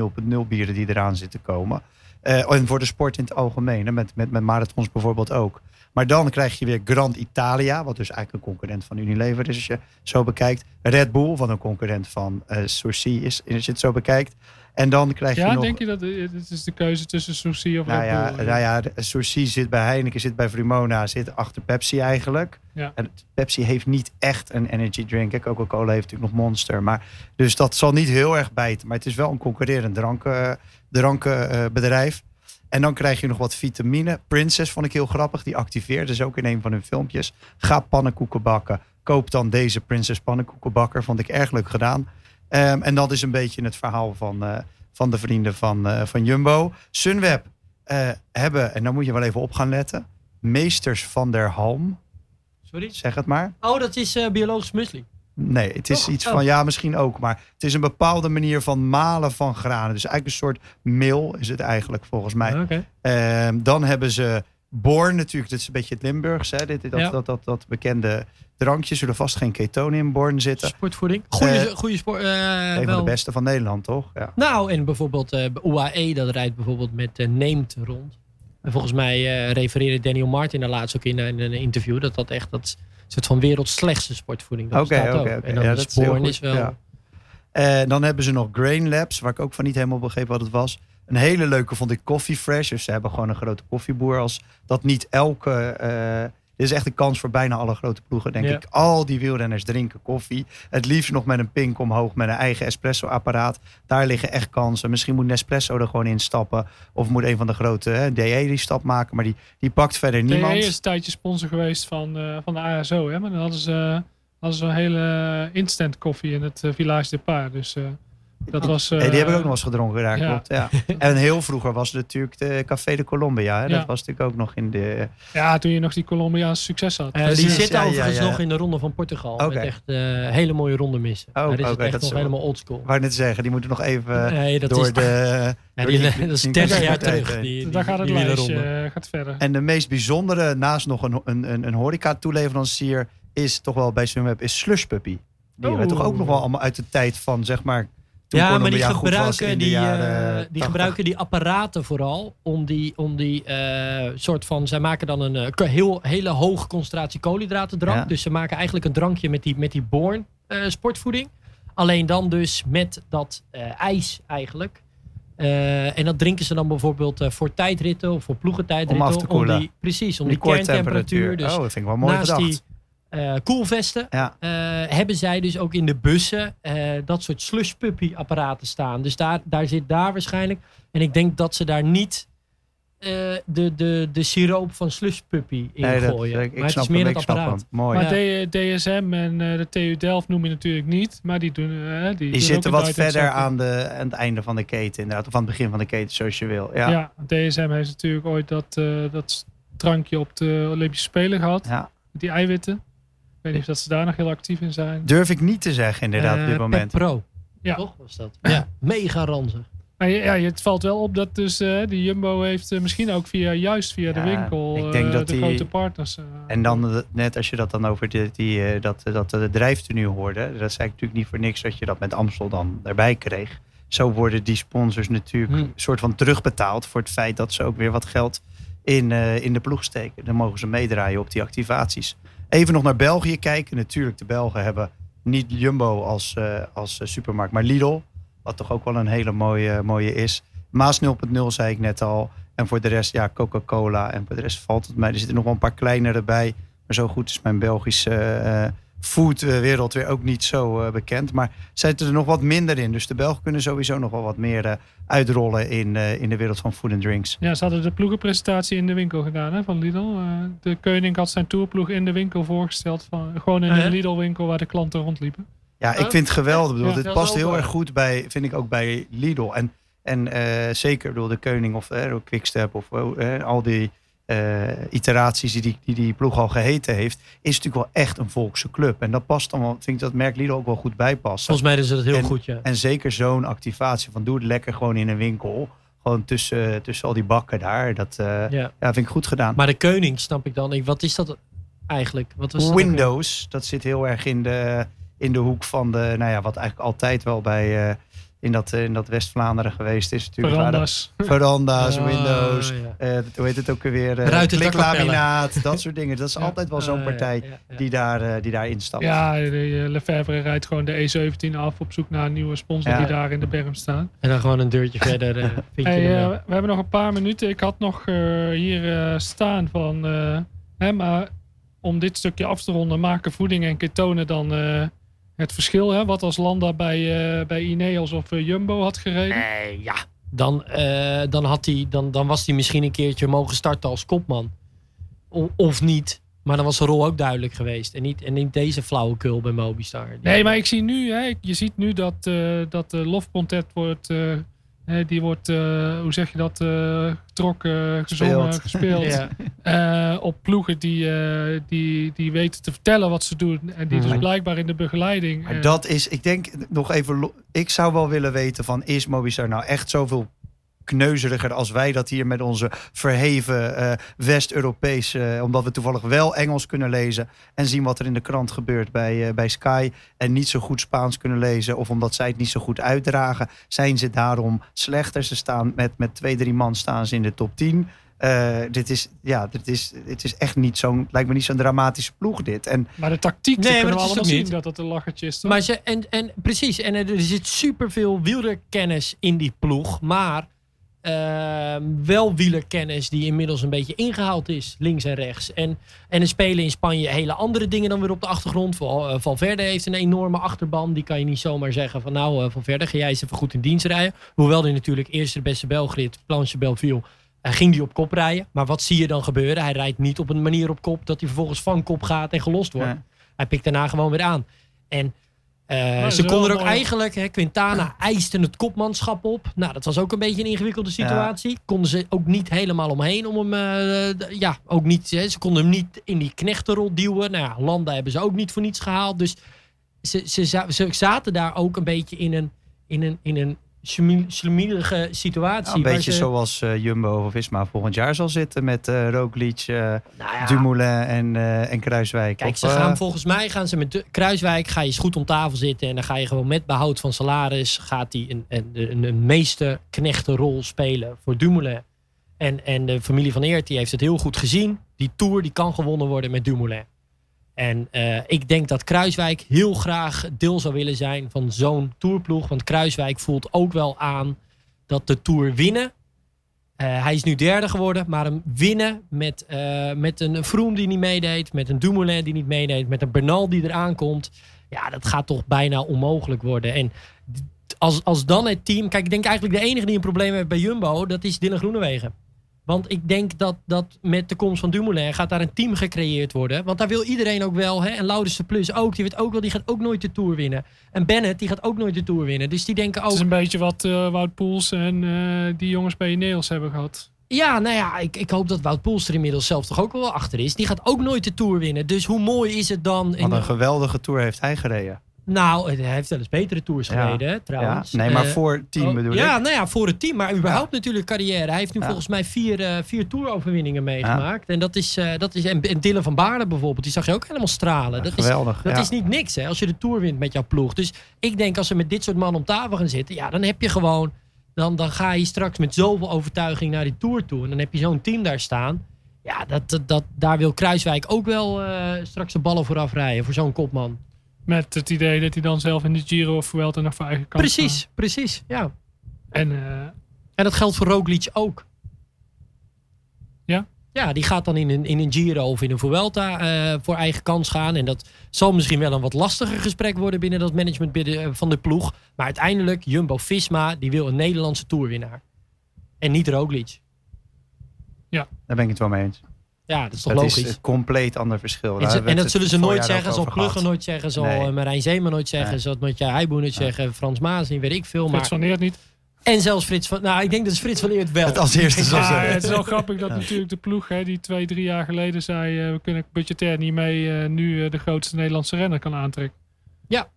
0.0 bieren die eraan zitten komen. Eh, en voor de sport in het algemeen. Hè, met, met, met marathons bijvoorbeeld ook. Maar dan krijg je weer Grand Italia, wat dus eigenlijk een concurrent van Unilever is als je zo bekijkt. Red Bull, wat een concurrent van eh Sourcy is als je het zo bekijkt. En dan krijg je Ja, nog... denk je dat eh, het is de keuze tussen Sourcy of nou Red ja, nou ja, Sourcy zit bij Heineken, zit bij Vrumona, zit achter Pepsi eigenlijk. Ja. En Pepsi heeft niet echt een energy drink. Coca-Cola heeft natuurlijk nog Monster. Maar, dus dat zal niet heel erg bijten. Maar het is wel een concurrerend dranken, drankenbedrijf. En dan krijg je nog wat vitamine. Princess vond ik heel grappig. Die activeert dus ook in een van hun filmpjes. Ga pannenkoeken bakken. Koop dan deze Princess pannenkoekenbakker. Vond ik erg leuk gedaan. Ehm, en dat is een beetje het verhaal van, eh, van de vrienden van, eh, van Jumbo. Sunweb eh, hebben, en dan moet je wel even op gaan letten. Meesters van der Halm. Sorry? Zeg het maar. Oh, dat is biologisch muesli. Nee, het is Toch? iets Oh. van, ja, misschien ook. Maar het is een bepaalde manier van malen van granen. Dus eigenlijk een soort meel is het eigenlijk volgens mij. Ehm, dan hebben ze Born natuurlijk. Dat is een beetje het Limburgs. Hè? Dit, dat, Ja. dat, dat, dat bekende drankje. Zullen vast geen ketonen in Born zitten. Sportvoeding. Eh, goeie sport. eh, een wel. van de beste van Nederland, toch? Ja. Nou, en bijvoorbeeld eh UAE, dat rijdt bijvoorbeeld met Neemt rond. En volgens mij refereerde Daniel Martin daar laatst ook in, in een interview. Dat dat echt dat soort van werelds slechtste sportvoeding. Dat ook. oké. En dan Ja, is is wel... Ja. Dan hebben ze nog Grain Labs, waar ik ook van niet helemaal begreep wat het was. Een hele leuke vond ik Coffee Fresh. Dus ze hebben gewoon een grote koffieboer. Als dat niet elke. Eh, dit is echt een kans voor bijna alle grote ploegen, denk Ja. ik. Al die wielrenners drinken koffie. Het liefst nog met een pink omhoog, met een eigen espresso-apparaat. Daar liggen echt kansen. Misschien moet Nespresso er gewoon in stappen. Of moet een van de grote hè, DE die stap maken. Maar die, die pakt verder DE niemand. is een tijdje sponsor geweest van, eh, van de ASO. Hè? Maar dan hadden ze, hadden ze een hele instant koffie in het eh, Village de Paar. Dus eh, dat was... Hey, die heb ik eh, ook nog eens gedronken daar, ja. klopt. Ja. En heel vroeger was het natuurlijk de Café de Colombia. Hè? Ja. Dat was natuurlijk ook nog in de... Ja, toen je nog die Colombiaanse succes had. Eh, die zit overigens ja. nog in de ronde van Portugal. Oké. Met echt eh, hele mooie ronde missen. Oh, Daar is echt dat nog helemaal oldschool. Ik wou net zeggen, die moeten nog even Nee, dat door is, de... ja, door die, die- dat is die 30 jaar terug. heen. Die, die, Daar gaat het lijstje eh, gaat verder. En de meest bijzondere, naast nog een, een, een, een horeca-toeleverancier, is toch wel bij Sunweb, is Slush Puppy. Die Oh. hebben we toch ook nog wel allemaal uit de tijd van, zeg maar, toen Ja, maar die gebruiken die, eh, die 80. gebruiken die apparaten vooral om die, om die eh, soort van. Zij maken dan een eh, heel, hele hoge concentratie koolhydratendrank. Ja. Dus ze maken eigenlijk een drankje met die, met die Born sportvoeding. Alleen dan dus met dat ijs eigenlijk. En dat drinken ze dan bijvoorbeeld voor tijdritten of voor ploegentijdritten. Om af te koelen. die, precies, om die die, kerntemperatuur. Dus oh, dat vind ik wel mooi naast gedacht. die eh, koelvesten Ja. eh, hebben zij dus ook in de bussen eh, dat soort slush puppy apparaten staan. Dus daar, daar zit daar waarschijnlijk. En ik denk dat ze daar niet eh, de, de, de siroop van slush puppy in Nee, gooien. ik, ik maar het snap is meer hem, dat ik apparaat. Mooi. Maar Ja. DSM en eh, de TU Delft noem je natuurlijk niet. Maar die doen... die Die doen zitten wat verder aan, de, aan het einde van de keten, inderdaad. Of aan het begin van de keten, zoals je wil. Ja. Ja. DSM heeft natuurlijk ooit dat, eh, dat drankje op de Olympische Spelen gehad. Ja. Die eiwitten. Ik weet niet of dat ze daar nog heel actief in zijn. Durf ik niet te zeggen, inderdaad, op dit Eh, moment. Pet Pro. Ja. Toch was dat? Ja, mega ranzig. Maar ja, ja, het valt wel op dat dus eh, die Jumbo heeft eh, misschien ook via, juist via de Ja, winkel ik denk eh, dat de die- grote partners. eh, En dan net als je dat dan over die, die, dat, dat de drijftenu hoorde. Dat zei ik natuurlijk niet voor niks dat je dat met Amstel dan erbij kreeg. Zo worden die sponsors natuurlijk Hm. een soort van terugbetaald voor het feit dat ze ook weer wat geld in, eh, in de ploeg steken. Dan mogen ze meedraaien op die activaties. Even nog naar België kijken. Natuurlijk, de Belgen hebben niet Jumbo als, eh, als eh, supermarkt, maar Lidl. Wat toch ook wel een hele mooie, mooie is. Maas 0.0 zei ik net al. En voor de rest, ja, Coca-Cola. En voor de rest valt het mij. Er zitten nog wel een paar kleinere bij. Maar zo goed is mijn Belgische eh foodwereld weer ook niet zo eh, bekend. Maar zitten er nog wat minder in. Dus de Belgen kunnen sowieso nog wel wat meer eh, uitrollen in, eh, in de wereld van food and drinks. Ja, ze hadden de ploegenpresentatie in de winkel gedaan hè, van Lidl. Eh, de Koning had zijn tourploeg in de winkel voorgesteld. Van, gewoon in Ah, een ja? Lidl-winkel waar de klanten rondliepen. Ja, ik vind het geweldig. Bedoel, Ja, dit past heel erg goed bij, vind ik ook bij Lidl. En, en eh, zeker, bedoel, de Keuning of eh, Quickstep of al die eh, iteraties die die, die ploeg al geheten heeft, is natuurlijk wel echt een volkse club. En dat past dan wel, vind ik dat merk Lidl ook wel goed bijpassen. Volgens mij is het heel En- goed, ja. En zeker zo'n activatie van doe het lekker gewoon in een winkel. Gewoon tussen, tussen al die bakken daar. Dat eh, ja. ja. vind ik goed gedaan. Maar de Keuning, snap ik dan. Ik, wat is dat eigenlijk? Wat was dat? Windows, dat zit heel erg in de, in de hoek van de, nou ja, wat eigenlijk altijd wel bij, eh, in dat, eh, in dat West-Vlaanderen geweest is natuurlijk. Verandas. Veranda's, windows, ja. eh, hoe heet het ook weer? Ruiten, kliklaminaat, dat soort dingen. Dat is Ja. altijd wel zo'n partij ja, ja. die, daar, eh, die daar instapt. Ja, de, eh, Lefebvre rijdt gewoon de E17 af op zoek naar een nieuwe sponsor Ja. die daar in de berm staat. En dan gewoon een deurtje verder eh, vind je Hey, eh, we hebben nog een paar minuten. Ik had nog eh, hier eh, staan van... eh, hè, maar om dit stukje af te ronden, maken voeding en ketonen dan eh, het verschil. Hè, wat als Landa bij, eh, bij Ineos of eh, Jumbo had gereden. Eh, ja, dan, eh, dan, had hij, dan, dan was hij misschien een keertje mogen starten als kopman. O- of niet. Maar dan was de rol ook duidelijk geweest. En niet, en niet deze flauwekul bij Mobistar. Nee, maar ik zie nu, hè, je ziet nu dat, eh dat de lofpontet wordt, eh, die wordt, eh, hoe zeg je dat, eh, getrokken, gezongen, Gespeeld. gespeeld. Ja. eh, op ploegen die, eh, die, die weten te vertellen wat ze doen. En die dus Mhm. blijkbaar in de begeleiding. Maar dat is, ik denk nog even, lo- ik zou wel willen weten van, is Movistar nou echt zoveel kneuzeriger als wij dat hier met onze verheven eh, West-Europese, eh, omdat we toevallig wel Engels kunnen lezen en zien wat er in de krant gebeurt bij, eh, bij Sky en niet zo goed Spaans kunnen lezen of omdat zij het niet zo goed uitdragen, zijn ze daarom slechter. Ze staan met, met twee, drie man staan ze in de top 10. Eh, dit is, ja, dit is, het is echt niet zo'n, lijkt me niet zo'n dramatische ploeg dit. En maar de tactiek, Nee, kunnen we dat is allemaal zien niet. dat het een lachertje is. toch? Maar ze, en, en precies, en er zit superveel wielerkennis in die ploeg. Maar ehm, wel wielerkennis die inmiddels een beetje ingehaald is, links en rechts. En, en er spelen in Spanje hele andere dingen dan weer op de achtergrond. Val, eh, Valverde heeft een enorme achterban. Die kan je niet zomaar zeggen van nou uh, Valverde, ga jij eens even goed in dienst rijden. Hoewel hij natuurlijk eerst de beste Belgrid, Planche Belville, uh, ging die op kop rijden. Maar wat zie je dan gebeuren? Hij rijdt niet op een manier op kop dat hij vervolgens van kop gaat en gelost wordt. Ja. Hij pikt daarna gewoon weer aan. En eh, ze konden er ook mooi. eigenlijk, hè, Quintana eiste het kopmanschap op. Nou, dat was ook een beetje een ingewikkelde situatie. Konden ze ook niet helemaal omheen om hem, eh, ja, ook niet, hè, ze konden hem niet in die knechtenrol duwen. Nou ja, Landa hebben ze ook niet voor niets gehaald. Dus ze, ze, ze zaten daar ook een beetje in een, in een, in een slemielige situatie. Ja, een beetje ze- zoals eh, Jumbo of Visma volgend jaar zal zitten met eh Roglic, eh, nou ja, Dumoulin en, en Kruiswijk. Kijk, Of, ze gaan volgens mij gaan ze met Kruiswijk ga je eens goed om tafel zitten en dan ga je gewoon met behoud van salaris gaat hij een, een, een, een meeste knechtenrol spelen voor Dumoulin. En, en de familie van Eert die heeft het heel goed gezien. Die tour die kan gewonnen worden met Dumoulin. En eh, ik denk dat Kruiswijk heel graag deel zou willen zijn van zo'n tourploeg. Want Kruiswijk voelt ook wel aan dat de tour winnen. eh, hij is nu derde geworden, maar hem winnen met, eh, met een Froome die niet meedeed, met een Dumoulin die niet meedeed, met een Bernal die eraan komt. Ja, dat gaat toch bijna onmogelijk worden. En als, als dan het team... Kijk, ik denk eigenlijk de enige die een probleem heeft bij Jumbo, dat is Dylan Groenewegen. Want ik denk dat, dat met de komst van Dumoulin gaat daar een team gecreëerd worden. Want daar wil iedereen ook wel. Hè? En Laurens de Plus ook. Die, weet ook wel, die gaat ook nooit de Tour winnen. En Bennett, die gaat ook nooit de Tour winnen. Dus die denken Het ook... is een beetje wat eh, Wout Poels en eh, die jongens bij Ineos hebben gehad. Ja, nou ja, ik, ik hoop dat Wout Poels er inmiddels zelf toch ook wel achter is. Die gaat ook nooit de Tour winnen. Dus hoe mooi is het dan... in- Wat een geweldige tour heeft hij gereden. Nou, hij heeft wel eens betere Tours Ja. gereden, hè, Ja, trouwens. nee, maar Eh, voor het team Oh, bedoel ja, ik. nou ja, voor het team. Maar überhaupt natuurlijk carrière. Hij heeft nu Ja. volgens mij vier, eh vier toeroverwinningen meegemaakt. En dat is, eh, dat is en, en Dylan van Baarle bijvoorbeeld, die zag je ook helemaal stralen. dat is, geweldig. dat ja. is niet niks hè, als je de Tour wint met jouw ploeg. Dus ik denk als ze met dit soort mannen om tafel gaan zitten, ja, dan heb je gewoon, dan, dan ga je straks met zoveel overtuiging naar die Tour toe. En dan heb je zo'n team daar staan. Ja, dat, dat, dat, daar wil Kruiswijk ook wel straks de ballen vooraf rijden voor zo'n kopman. Met het idee dat hij dan zelf in de Giro of Vuelta nog voor eigen kant Precies, precies. Ja. En eh, En dat geldt voor Roglic ook. Ja? Ja, die gaat dan in een, in een Giro of in een Vuelta eh, voor eigen kans gaan. En dat zal misschien wel een wat lastiger gesprek worden binnen dat management binnen, eh, van de ploeg. Maar uiteindelijk, Jumbo-Visma, die wil een Nederlandse toerwinnaar. En niet Roglic. Daar ben ik het wel mee eens. Ja, dat is toch dat logisch. is een compleet ander verschil. En, ze- dat zullen ze nooit zeggen, zal Plugger nooit zeggen, zal Nee. eh, Marijn Zeeman nooit zeggen, Nee. zal Matja Heijboer nooit Ja. zeggen, Frans Maas niet, weet ik veel. Frits Maar, van Eert niet. en zelfs Frits van, nou ik denk dat Frits van Eert wel. Het als eerste zal zeggen. het is wel grappig dat Ja. natuurlijk de ploeg hè, die twee, drie jaar geleden zei... eh, we kunnen budgetair niet mee eh, nu eh, de grootste Nederlandse renner kan aantrekken. Ja,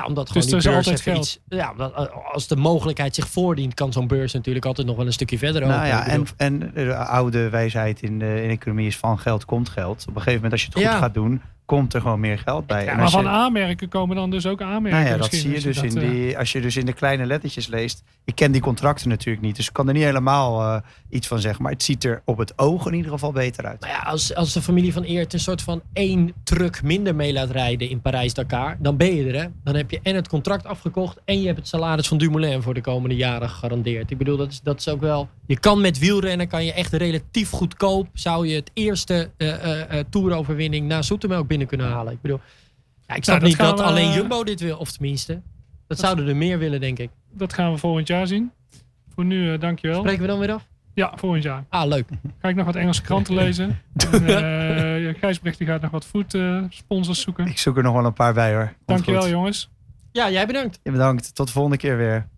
omdat Dus gewoon er die is beurs altijd even iets... Ja, omdat, eh, als de mogelijkheid zich voordient, kan zo'n beurs natuurlijk altijd nog wel een stukje verder Nou open. ja, en, en de oude wijsheid in de, in de economie is van geld komt geld. Op een gegeven moment als je het goed Ja. gaat doen, komt er gewoon meer geld bij. Ja, Maar je- van aanmerken komen dan dus ook aanmerken. nou ja, dat zie je als dus in dat, eh, die, als je dus in de kleine lettertjes leest. Ik ken die contracten natuurlijk niet, dus ik kan er niet helemaal eh, iets van zeggen. Maar het ziet er op het oog in ieder geval beter uit. Nou ja, als, als de familie van Eert een soort van één truck minder mee laat rijden in Parijs-Dakar, dan ben je er. Hè? Dan heb je en het contract afgekocht en je hebt het salaris van Dumoulin voor de komende jaren gegarandeerd. Ik bedoel, dat is, dat is ook wel... Je kan met wielrennen, kan je echt relatief goedkoop, zou je het eerste eh eh eh, toeroverwinning na Zoetemelk binnen kunnen halen. Ik bedoel, ja, ik snap dat niet dat we- alleen Jumbo dit wil, of tenminste, dat zouden er meer willen, denk ik. Dat gaan we volgend jaar zien. Voor nu, eh, dankjewel. Spreken we dan weer af? Ja, volgend jaar. Ah, leuk. Ga ik nog wat Engelse kranten lezen. en, eh, Gijsbrecht die gaat nog wat food eh, sponsors zoeken. Ik zoek er nog wel een paar bij hoor. Komt Dankjewel goed. jongens. Ja, jij bedankt. Ja, bedankt. Tot de volgende keer weer.